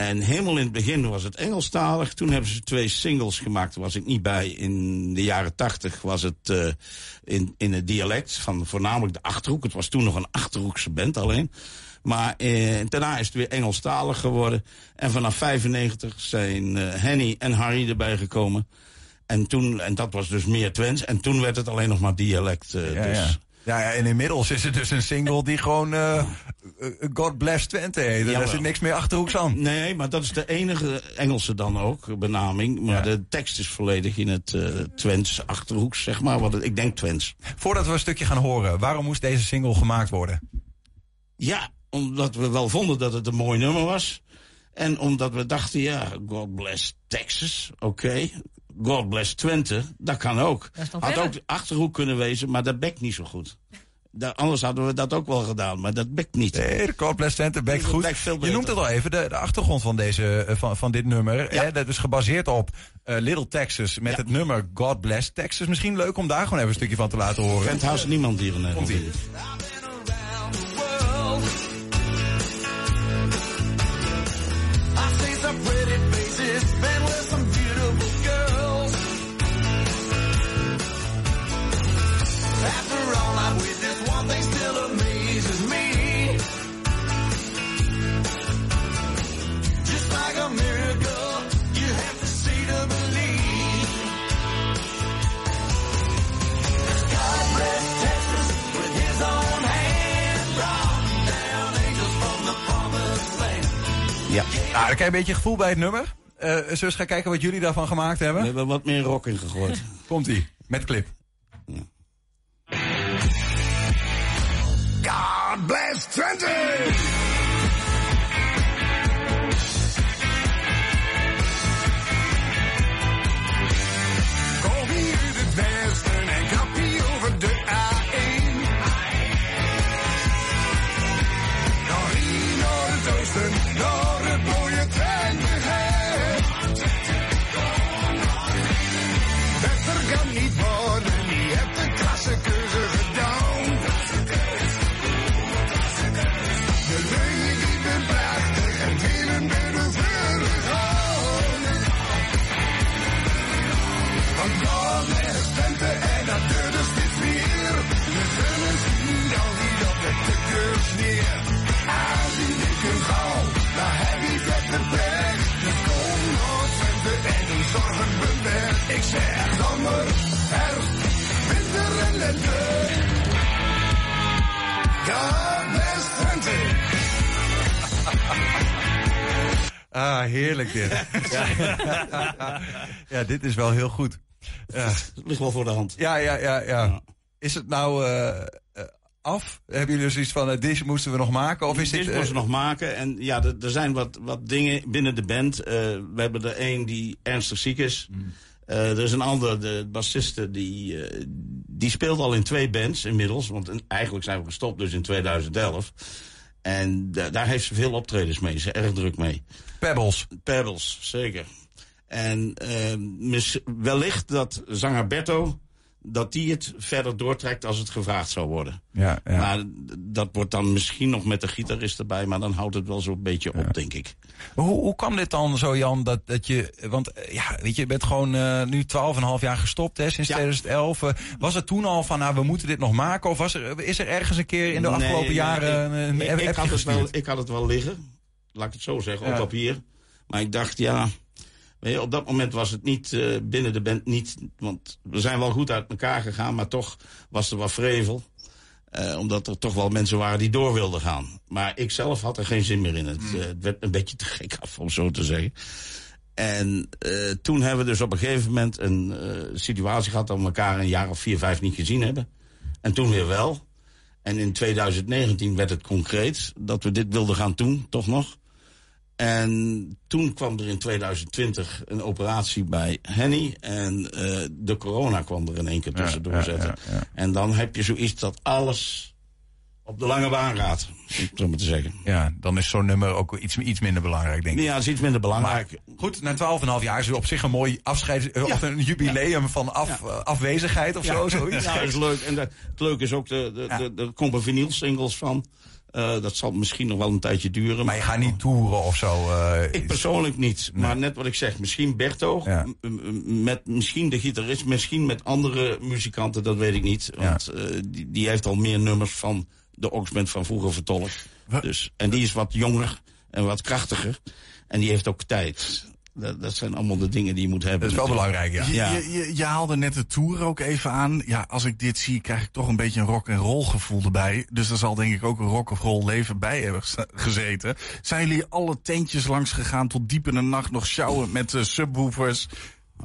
En helemaal in het begin was het Engelstalig. Toen hebben ze twee singles gemaakt. Daar was ik niet bij. In de jaren 80 was het eh, in, in het dialect van voornamelijk de Achterhoek. Het was toen nog een Achterhoekse band alleen. Maar eh, daarna is het weer Engelstalig geworden. En vanaf 95 zijn eh, Henny en Harry erbij gekomen. En, toen, en dat was dus meer Twents. En toen werd het alleen nog maar dialect. Ja, dus. ja. Ja, ja, en inmiddels is het dus een single die gewoon eh, eh, God Bless Twente heet. Daar zit niks meer achterhoeks aan. Nee, maar dat is de enige Engelse dan ook, benaming. Maar Ja. de tekst is volledig in het eh Twents achterhoeks, zeg maar. Wat het, ik denk Twents. Voordat we een stukje gaan horen, waarom moest deze single gemaakt worden? Ja, omdat we wel vonden dat het een mooi nummer was. En omdat we dachten, ja, God bless Texas, oké. God bless Twente, dat kan ook. Dat Had verder. ook de Achterhoek kunnen wezen, maar dat bekt niet zo goed. Da- anders hadden we dat ook wel gedaan, maar dat bekt niet. Nee, de God Bless Twente bekt goed. bekt veel Je noemt het al even, de, de achtergrond van, deze, eh, van, van dit nummer. Hè, dat is gebaseerd op eh, Little Texas met het nummer God Bless Texas. Misschien leuk om daar gewoon even een stukje van te laten horen. Kent haast niemand hier in Nederland. Ja. Nou, dan krijg je een beetje gevoel bij het nummer. Eh zullen we eens gaan kijken wat jullie daarvan gemaakt We hebben? hebben wat meer rock in gegooid. [laughs] Komt-ie, met clip. God bless Twente! Ah, heerlijk dit. ja. [laughs] ja, dit is wel heel goed. Ja. Het ligt wel voor de hand. Ja, ja, ja, ja. Is het nou eh, eh, af? Hebben jullie zoiets van, uh, deze moesten we nog maken? Of is dit dit... moesten we nog maken. En ja, er, er zijn wat, wat dingen binnen de band. Eh, we hebben er één die ernstig ziek is. Eh, er is een ander, de bassiste, die, eh, die speelt al in twee bands inmiddels. Want eigenlijk zijn we gestopt dus in 2011. En da- daar heeft ze veel optredens mee. Ze is erg druk mee. Pebbles. Pebbles, zeker. En eh, mis- wellicht dat zanger Berto... dat die het verder doortrekt als het gevraagd zou worden. Ja, ja. Maar dat wordt dan misschien nog met de gitarist erbij... maar dan houdt het wel zo'n beetje op, denk ik. Hoe, hoe kwam dit dan zo, Jan, dat, dat je... Want eh, ja, weet je, je bent gewoon eh, nu 12,5 jaar gestopt, hè, sinds 2011. Eh, was het toen al van, nou, we moeten dit nog maken? Of was er, is er ergens een keer in de Nee, afgelopen jaren ik, een ik, appje ik had het wel, ik had het wel liggen. Laat ik het zo zeggen, op papier. Maar ik dacht, ja... je, op dat moment was het niet eh, binnen de band niet... Want we zijn wel goed uit elkaar gegaan, maar toch was er wat vrevel. Eh, omdat er toch wel mensen waren die door wilden gaan. Maar ik zelf had er geen zin meer in. Het, Hmm. eh, het werd een beetje te gek af, om zo te zeggen. En toen hebben we dus op een gegeven moment een situatie gehad... dat we elkaar een jaar of vier, vijf niet gezien hebben. En toen weer wel. En in 2019 werd het concreet dat we dit wilden gaan doen, toch nog. En toen kwam er in 2020 een operatie bij Henny. En eh, de corona kwam er in één keer tussendoor ja, zetten. ja, ja. En dan heb je zoiets dat alles op de lange baan gaat, om het zo maar te zeggen. Ja, dan is zo'n nummer ook iets, iets minder belangrijk, denk ik. Ja, dat is iets minder belangrijk. Maar goed, na 12,5 jaar is het op zich een mooi afscheid... eh, of een jubileum van af, eh, afwezigheid of zo. Zoiets. Ja, dat is leuk. En dat, het leuke is ook, de, de, de, er komen vinyl singles van. Eh, dat zal misschien nog wel een tijdje duren. Maar je gaat niet toeren of zo. eh, Ik persoonlijk niet. Maar net wat ik zeg, misschien Berto. Met misschien de gitarist, misschien met andere muzikanten, dat weet ik niet. Want eh, die, die heeft al meer nummers van de Oxband van vroeger vertolkt. Dus, en die is wat jonger en wat krachtiger. En die heeft ook tijd. Dat, dat zijn allemaal de dingen die je moet hebben. Dat is wel belangrijk, ja. ja. Je, je, je haalde net de tour ook even aan. Ja, als ik dit zie, krijg ik toch een beetje een rock en roll gevoel erbij. Dus er zal denk ik ook een rock of roll leven bij hebben gez- gezeten. Zijn jullie alle tentjes langs gegaan tot diep in de nacht nog sjouwen met uh, subwoofers?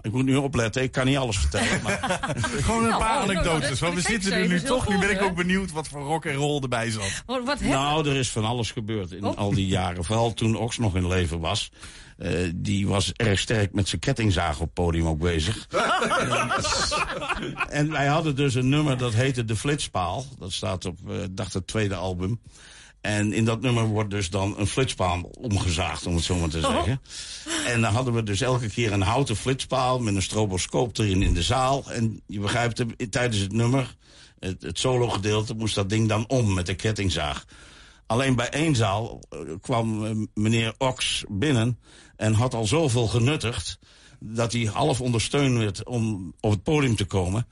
Ik moet nu opletten, ik kan niet alles vertellen. Maar... [laughs] Gewoon een Nou, paar oh, anekdotes. want we zitten er nu toch. Nu ben ik ook benieuwd wat voor rock en roll erbij zat. [laughs] Wat, Nou, er is van alles gebeurd in Oh. al die jaren. Vooral toen Ox nog in leven was. Eh, die was erg sterk met zijn kettingzaag op het podium ook bezig. [laughs] en wij hadden dus een nummer dat heette De Flitspaal. Dat staat op, eh, dacht het tweede album. En in dat nummer wordt dus dan een flitspaal omgezaagd, om het zo maar te zeggen. En dan hadden we dus elke keer een houten flitspaal met een stroboscoop erin in de zaal. En je begrijpt, tijdens het nummer, het, het solo-gedeelte, moest dat ding dan om met de kettingzaag. Alleen bij één zaal eh, kwam eh, meneer Ox binnen en had al zoveel genuttigd... dat hij half ondersteund werd om op het podium te komen.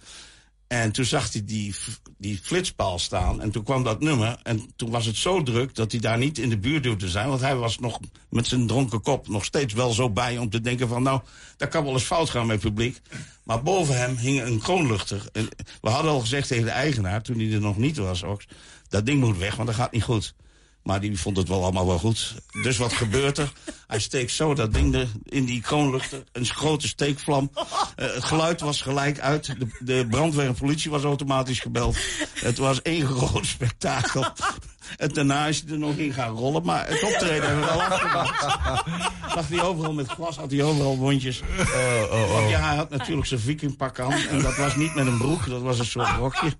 En toen zag hij die, die flitspaal staan en toen kwam dat nummer. En toen was het zo druk dat hij daar niet in de buurt durfde zijn. Want hij was nog met zijn dronken kop nog steeds wel zo bij om te denken van... nou, dat kan wel eens fout gaan met publiek. Maar boven hem hing een kroonluchter. En we hadden al gezegd tegen de eigenaar, toen hij er nog niet was... Ox, dat ding moet weg, want dat gaat niet goed. Maar die vond het wel allemaal wel goed. Dus wat gebeurt er? Hij steekt zo dat ding er in die kroonluchter. Een grote steekvlam. Eh, het geluid was gelijk uit. De, de brandweer en politie was automatisch gebeld. Het was één groot spektakel. En daarna is hij er nog in gaan rollen. Maar het optreden hebben we wel afgemaakt. Lag hij overal met glas, had hij overal wondjes. Want ja, hij had natuurlijk zijn vikingpak aan. En dat was niet met een broek, dat was een soort rokje.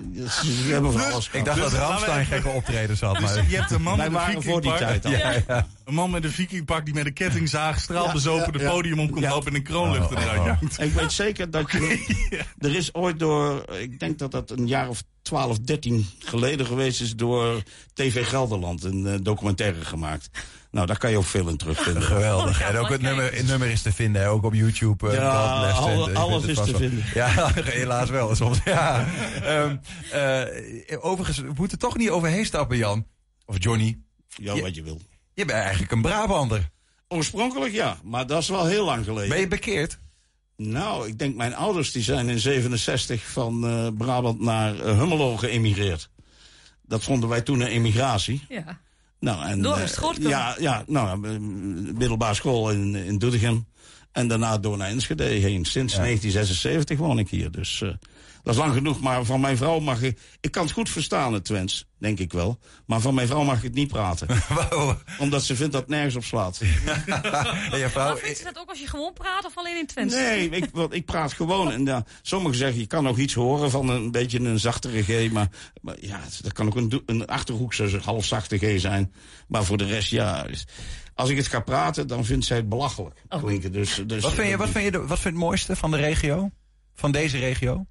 Dus we hebben van alles Ik dacht Dus dat Ramstein gekke optredens had. Dus Maar... je hebt een man Wij met een waren voor die vikingpak. Ja, ja. Een man met een vikingpak die met een kettingzaag straalbezopen de ja. podium om komt lopen en een kroonluchter eruit hangt. Ik weet zeker dat je... [laughs] Er is ooit door... Ik denk dat dat een jaar of 12, 13 geleden geweest is... door TV Gelderland een eh, documentaire gemaakt. Nou, daar kan je ook veel in terugvinden. [laughs] Geweldig. En ook het nummer, het nummer is te vinden, hè, ook op YouTube. eh, Ja, alle- En, alles is te wel- vinden. [laughs] Ja, helaas wel soms. Ja. Ehm, eh, overigens, we moeten toch niet overheen stappen, Jan. Of Johnny. Ja, Je- wat je wil. Je bent eigenlijk een Brabander. Oorspronkelijk ja, maar dat is wel heel lang geleden. Ben je bekeerd? Nou, ik denk mijn ouders die zijn in 67 van eh, Brabant naar Hummelo geëmigreerd. Dat vonden wij toen een emigratie. Ja. Nou, en, Door eh. Ja, ja nou, eh, middelbare school in, in Doetinchem. En daarna door naar Enschede heen. Sinds 1976 woon ik hier. Dus eh, dat is lang genoeg. Maar van mijn vrouw mag ik... Ik kan het goed verstaan, het Twents. Denk ik wel. Maar van mijn vrouw mag ik het niet praten. [laughs] Omdat ze vindt dat het nergens op slaat. [laughs] je vrouw... Maar vindt ze dat ook als je gewoon praat of alleen in Twents? Nee, [laughs] ik, want ik praat gewoon. En ja, sommigen zeggen, je kan nog iets horen van een beetje een zachtere G. Maar, maar ja, dat kan ook een, een achterhoekse halfzachte G zijn. Maar voor de rest, ja... Als ik het ga praten, dan vindt zij het belachelijk klinken. Dus, dus, Wat vind je, wat vind je, de, wat vind je het mooiste van de regio? Van deze regio?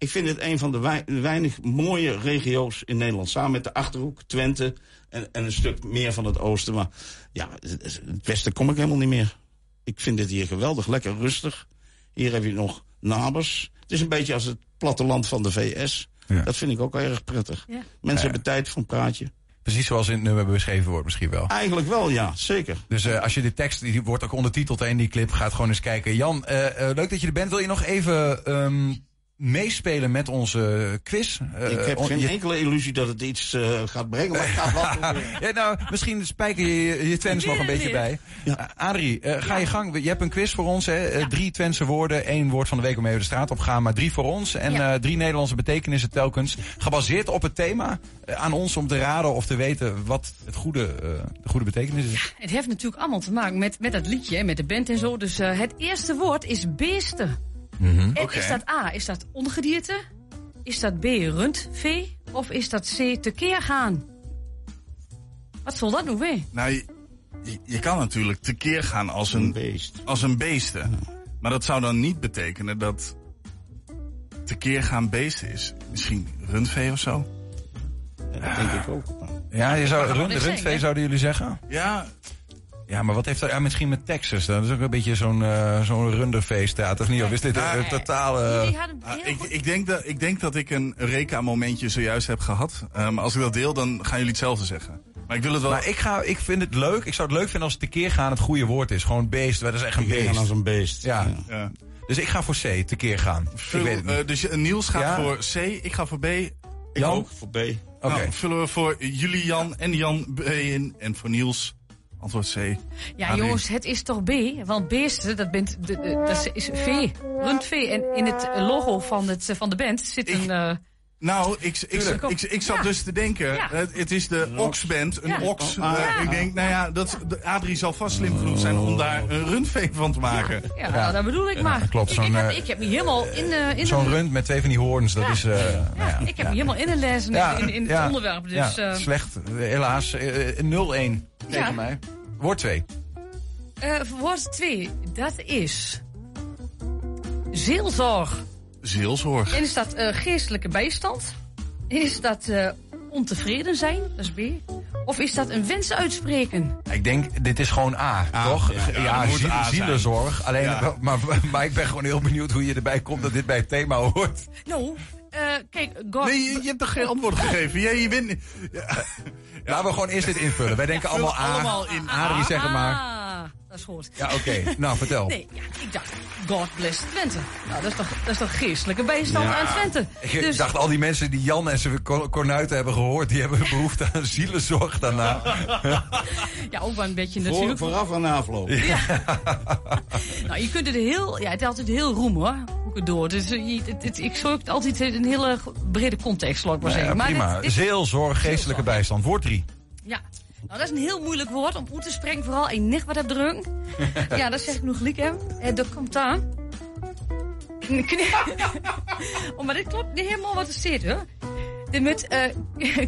Ik vind het een van de wei- weinig mooie regio's in Nederland. Samen met de Achterhoek, Twente en, en een stuk meer van het oosten. Maar ja, het het westen kom ik helemaal niet meer. Ik vind dit hier geweldig, lekker rustig. Hier heb je nog nabers. Het is een beetje als het platteland van de VS. Dat vind ik ook erg prettig. Ja. Mensen Ja. hebben tijd voor een praatje. Precies zoals in het nummer beschreven wordt misschien wel. Eigenlijk wel, ja, zeker. Dus eh, als je de tekst, die wordt ook ondertiteld in die clip, gaat gewoon eens kijken. Jan, eh, eh, leuk dat je er bent. Wil je nog even ehm, meespelen met onze quiz? Eh, ik heb on- geen je- enkele illusie dat het iets eh, gaat brengen, maar ik ga het wel [laughs] proberen. ja, nou, misschien spijker je je, Twents nog een beetje bij. Uh, Adrie, eh, ga je gang. Je hebt een quiz voor ons. Hè? Eh, Drie Twentse woorden, één woord van de week om even de straat op te gaan. Maar drie voor ons en Ja. eh, drie Nederlandse betekenissen telkens. Gebaseerd op het thema. eh, aan ons om te raden of te weten wat het goede, eh, de goede betekenis is. Het heeft natuurlijk allemaal te maken met, met dat liedje, met de band en zo. Dus eh, het eerste woord is beesten. En Oké. is dat A, is dat ongedierte? Is dat B, rundvee? Of is dat C, tekeer gaan? Wat zal dat nou weer? Nou, je, kan natuurlijk tekeer gaan als een, beest. Als een beesten. Maar dat zou dan niet betekenen dat tekeer gaan beesten is. Misschien rundvee of zo? dat denk ik ook. Ja, je zou, rund, rundvee zouden jullie zeggen? Ja. Ja, maar wat heeft dat ja, misschien met Texas? Dat is ook een beetje zo'n eh zo'n runderfeest. Of niet? Of is dit een, een totale... Ah, ik, ik, denk dat, ik denk dat ik een Reka-momentje zojuist heb gehad. Eh, maar als ik dat deel, dan gaan jullie hetzelfde zeggen. Maar ik wil het wel... Maar ik, ga, ik vind het leuk. Ik zou het leuk vinden als tekeer gaan het goede woord is. Gewoon beest. Dat is echt een Tekeer gaan beest. als een beest. Ja. Ja. Dus ik ga voor C, tekeer gaan. Vul- ik weet het niet. eh, dus Niels gaat Ja? voor C, ik ga voor B. Ik Jan? ook. Voor B. Oké. Oké. vullen we voor jullie Jan en Jan B in. En voor Niels antwoord C. Ja, Adrie. jongens, het is toch B? Want beesten, dat, bent, dat is vee, rundvee. En in het logo van, het, van de band zit een... eh, Nou, ik, ik, ik, ik, ik zat Ja. dus te denken, Ja. het, het is de Oxband, een Ja. ox. Oh, ah. Eh, Ja. Ik denk, nou ja, dat, de Adrie zal vast slim genoeg zijn om daar een rundvee van te maken. ja, nou, dat bedoel ik maar. klopt, ik, zo'n, ik, heb, eh, ik heb me helemaal in, eh, in Zo'n de- rund met twee van die hoorns, dat is... eh, nou ja, Ik heb me helemaal ingelezen Ja, in, in het ja, onderwerp. Dus, ja, slecht. Helaas. eh, eh, 0-1 tegen Ja. mij. Woord 2. eh, woord 2, dat is zielzorg. Zielzorg. En is dat eh, geestelijke bijstand? Is dat eh, ontevreden zijn? Dat is B. Of is dat een wens uitspreken? Ik denk, dit is gewoon A, toch? ja. Ja, moet ziel- A zijn. zielenzorg. Alleen, Ja. [laughs] maar, maar ik ben gewoon heel benieuwd hoe je erbij komt dat dit bij het thema hoort. Nou, eh, kijk, God... Nee, je, je hebt toch geen antwoord [laughs] gegeven? Jij, je. Ja. Laten we gewoon eerst dit invullen. Wij denken allemaal A. allemaal in Adrie, zeg maar. Ah, dat is goed. Ja, oké. Nou, vertel. Nee, ja, ik dacht, God bless Twente. Nou, dat is toch, dat is toch geestelijke bijstand Ja. aan Twente. Ik Dus- dacht, al die mensen die Jan en zijn kor- kornuiten hebben gehoord... die hebben behoefte aan zielenzorg daarna. [laughs] Ja, ook wel een beetje Voor, natuurlijk. vooraf en afloop. Nou, je kunt het heel, ja, het is altijd heel roem hoor, hoe ik het door. Dus, eh, je- het, het- ik zoek het altijd in een hele brede context, zal ik maar ja, zeggen. Maar prima. dit- dit- Zeelzorg, geestelijke bijstand. Woord 3. ja, nou, dat is een heel moeilijk woord om uit te spreken, vooral in nicht wat heb druk. [laughs] ja, dat zeg ik nog hè. Eh, dat komt aan. oh, maar dit klopt niet helemaal wat er staat, hoor. Er moet eh [laughs]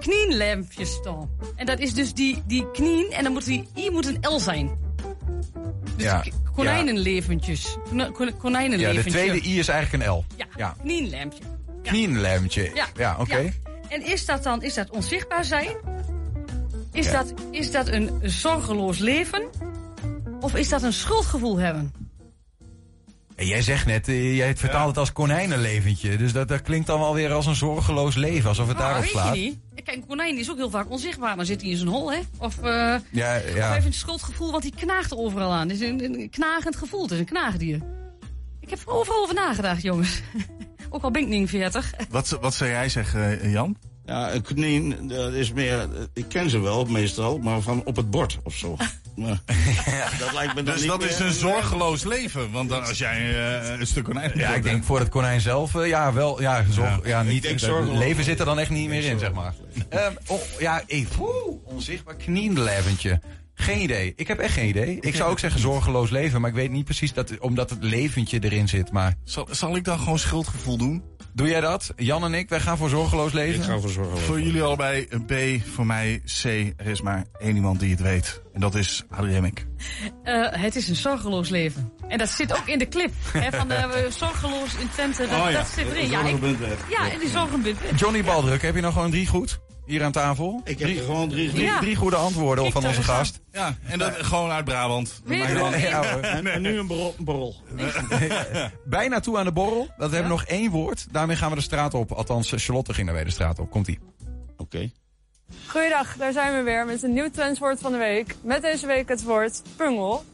knienlampjes staan. En dat is dus die, die knien, en dan moet die I moet een L zijn. Dus Ja. konijnenleventjes. Ja, de tweede I is eigenlijk een L. Ja, Ja. knienlampje. Ja, Ja, oké. En is dat dan is dat onzichtbaar zijn? Is, Ja. dat, is dat een zorgeloos leven? Of is dat een schuldgevoel hebben? En jij zegt net, eh, jij vertaalt het als konijnenleventje. Dus dat, dat klinkt dan wel weer als een zorgeloos leven. Alsof het Nou, daarop weet slaat. je niet. Kijk, een konijn is ook heel vaak onzichtbaar. Dan zit hij in zijn hol, hè? Of, eh Ja, of ja. even een schuldgevoel, want die knaagt er overal aan. Het is een, een knagend gevoel. Het is een knaagdier. Ik heb er overal over nagedacht, jongens. [laughs] ook al ben ik niet 40. Wat, wat zou jij zeggen, eh, Jan? Ja, een knien, dat is meer... Ik ken ze wel, meestal, maar van op het bord of zo. [laughs] Maar, dat lijkt me dan Dus niet dat meer- is een zorgeloos leven. Want dan, als jij eh, een stuk konijn Ja, ik denk voor het konijn zelf, eh, ja, wel, ja, zorg, ja. niet, zorgeloos. leven zit er dan echt niet meer in, zeg maar. Ehm, oh, ja, ik, oeh, onzichtbaar knienleventje. Geen idee. Ik heb echt geen idee. Ik zou ook zeggen zorgeloos leven, maar ik weet niet precies dat, omdat het leventje erin zit. Maar Zal, zal ik dan gewoon schuldgevoel doen? Doe jij dat? Jan en ik, wij gaan voor zorgeloos leven. Ik ga voor zorgen. Voor jullie allebei een B, voor mij C. Er is maar één iemand die het weet. En dat is Adrie Hemmink. Eh, het is een zorgeloos leven. En dat zit ook in de clip. Hè, van eh, zorgeloos in Twente. Dat, Oh ja, dat zit erin. de Ja, ik, ja, in die zorgenbundwet. Johnny Baldruk, heb je nou gewoon drie goed? Hier aan tafel? Ik heb er gewoon drie Drie, Ja. drie goede antwoorden van onze gast. Ja, en dat gewoon uit Brabant. [laughs] Weer er dan- hoor. En, en nu een borrel. borrel. [laughs] Bijna toe aan de borrel. Dat hebben we nog één woord. Daarmee gaan we de straat op. Althans, Charlotte ging daarmee de straat op. Komt-ie. Oké. Goeiedag, daar zijn we weer met een nieuw trendswoord van de week. Met deze week het woord pungel.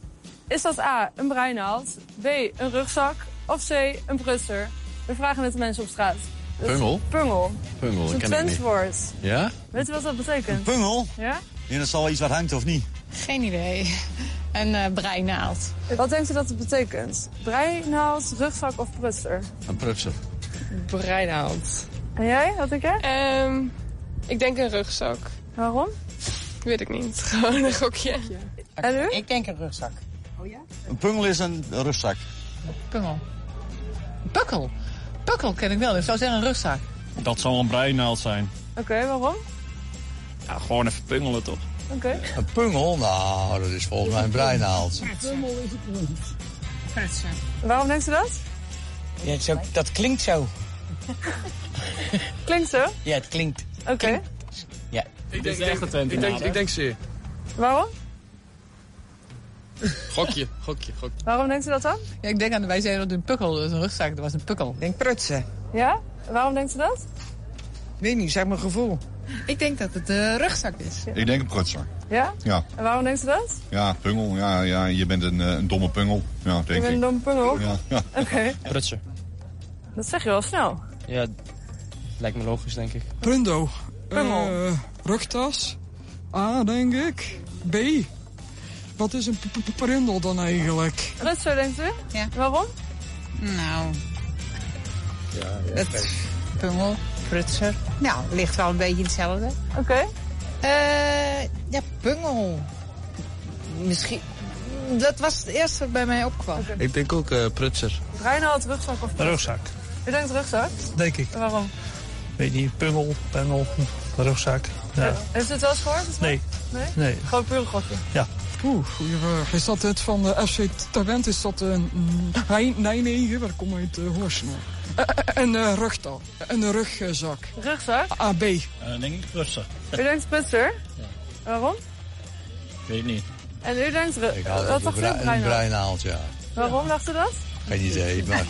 Is dat A, een breinaald, B, een rugzak of C, een prutser? We vragen het de mensen op straat. Pungel? Pungel. Pungel, Dat dat is een ken ik niet. trendswoord. Ja? Weet u wat dat betekent? Pungel? Ja? Ja, dat zal wel iets wat hangt of niet? Geen idee. Een eh, breinaald. Wat denkt u dat het betekent? Breinaald, rugzak of prutser? Een prutser. Breinaald. En jij? Wat denk jij? Ehm, ik denk een rugzak. Waarom? Weet ik niet. [laughs] Gewoon een gokje. En u? Ik denk een rugzak. Een pungel is een rugzak. Pungel. Pukkel. Pukkel ken ik wel. Ik zou zeggen een rugzak. Dat zal een breinaald zijn. Oké, waarom? Ja, gewoon even pungelen toch? Oké. Een pungel? Nou, dat is volgens mij een breinaald. Pummel is het niet. Pretsen. Waarom denkt u dat? Ja, zo, dat klinkt zo. Klinkt zo? Ja, het klinkt. Oké. Ja. Ik denk, ik denk, ik denk, ik denk zeer. Waarom? Gokje, gokje, gokje. Waarom denkt u dat dan? Ja, ik denk aan, wij zeiden dat een pukkel, dat is een rugzak, dat was een pukkel. Ik denk prutsen. Ja? Waarom denkt u dat? Weet niet, zeg mijn gevoel. Ik denk dat het een rugzak is. Ik denk een prutser. Ja? Ja, En waarom denkt u dat? ja pungel. Ja, ja, je bent een, eh, een domme pungel. Ja, Ik denk ben een ik. domme pungel. Ja, ja. Oké. Prutser. Dat zeg je wel snel. Ja, lijkt me logisch denk ik. Prundo. Pungel. Eh, rugtas. A, denk ik. B. Wat is een prindel dan eigenlijk? Rutser, denkt u? Ja. Waarom? Nou, Ja, het pungel, prutser. Nou, ligt wel een beetje hetzelfde. Oké. Eh, ja, pungel. Misschien. Dat was het eerste wat bij mij opkwam. Ik denk ook uh, prutser. Breinaald, rugzak of Rugzak. U denkt rugzak? Denk ik. Waarom? Weet niet, pungel, pungel, rugzak. Ja. Heeft u het wel eens gehoord? Nee. Nee? Nee. Gewoon puur een gokje. Ja. Oeh, goeie vraag. Is dat het van de FC Talent? Is dat een mm, Nijmegen? Waar kom uit uh, Horsnel? Uh, een uh, rugtas. Een rugzak. Rugzak? AB. Uh, denk ik prutser. U denkt prutser? Ja. Waarom? Weet niet. En u denkt... Ik had Wat dacht Breinaald? breinaald, ja. Waarom dacht u dat? Geen idee, maar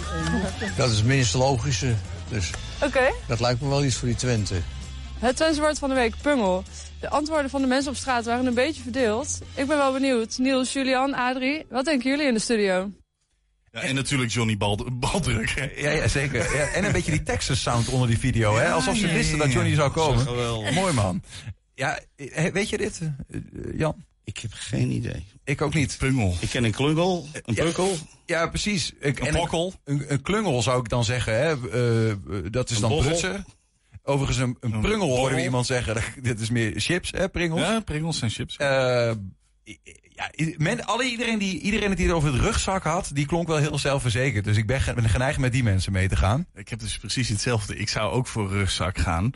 dat is het minst logische. Dus Oké. dat lijkt me wel iets voor die Twente. Het trendswoord van de week, pungel. De antwoorden van de mensen op straat waren een beetje verdeeld. Ik ben wel benieuwd. Niels, Julian, Adrie, wat denken jullie in de studio? Ja, en natuurlijk Johnny Bald Baldruk. hè. Ja, ja zeker. Ja, en een beetje die Texas sound onder die video, hè? Alsof ze ja, wisten ja, dat Johnny zou komen. Mooi man. Ja, eh, weet je dit, eh, Jan? Ik heb geen idee. Ik ook niet. Pungel. Ik ken een klungel, een Ja. pukkel. Ja, precies. Ik, Een. Een, een klungel zou ik dan zeggen, hè? Eh, eh, dat is Een dan prutsen. Overigens, een, een Een prungel hoorden we iemand zeggen. Dit is meer chips, hè, pringels. Ja, pringels en chips. Eh, ja, men, alle, iedereen, die, iedereen die het over het rugzak had, die klonk wel heel zelfverzekerd. Dus ik ben, ben geneigd met die mensen mee te gaan. Ik heb dus precies hetzelfde. Ik zou ook voor rugzak gaan.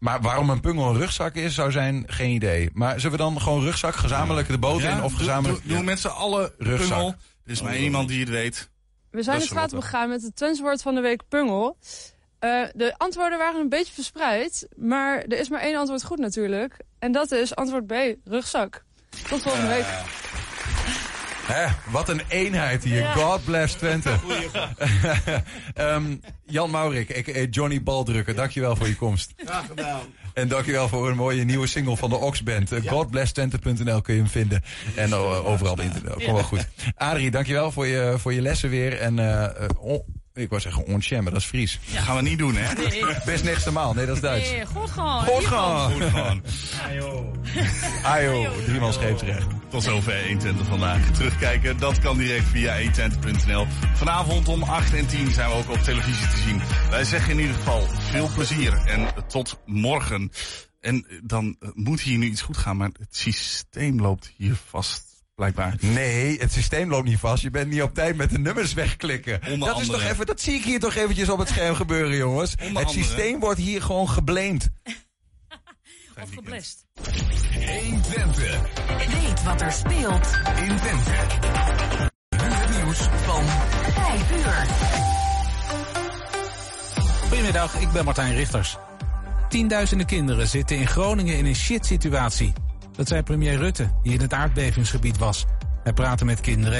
Maar waarom een pungel een rugzak is, zou zijn geen idee. Maar zullen we dan gewoon rugzak gezamenlijk de boot Ja, in of gezamenlijk... Doe, doe met z'n allen Rugzak. pungel. Er is maar één iemand die het weet. We zijn de straat begaan met het trendswoord van de week pungel. Eh, de antwoorden waren een beetje verspreid, maar er is maar één antwoord goed natuurlijk. En dat is antwoord B, rugzak. Tot volgende week. Hè, wat een eenheid hier. Ja. God bless Twente. Ehm, Jan Maurik, ik, eh, Johnny Baldrukker, dankjewel voor je komst. Graag gedaan. En dankjewel voor een mooie nieuwe single van de Oxband. Uh, Godblesstwente.nl kun je hem vinden. En eh, overal op internet. Kom wel goed. Adrie, dankjewel voor je, voor je lessen weer. En eh, eh, Ik wou zeggen onchen, maar dat is Fries. Dat gaan we niet doen, hè? [laughs] Nee. Best niks maal. Nee, dat is Duits. Nee, goed gewoon. Goed gewoon. Goed gewoon. [laughs] Ajo, driemaal scheepsrecht. Tot zover 120 vandaag. Terugkijken, dat kan direct via 120.nl. Vanavond om 8 en 10 zijn we ook op televisie te zien. Wij zeggen in ieder geval veel plezier en tot morgen. En dan eh, moet hier nu iets goed gaan, maar het systeem loopt hier vast, blijkbaar. Nee, het systeem loopt niet vast. Je bent niet op tijd met de nummers wegklikken. Onder dat is toch even, dat zie ik hier toch eventjes op het scherm gebeuren, jongens. Onder het andere. systeem wordt hier gewoon geblamed. [laughs] Of geblest. 120. Weet wat er speelt In Twente. Nu het nieuws van 5 uur. Goedemiddag, ik ben Martijn Richters. Tienduizenden kinderen zitten in Groningen in een shit situatie. Dat zei premier Rutte, die in het aardbevingsgebied was. Hij praatte met kinderen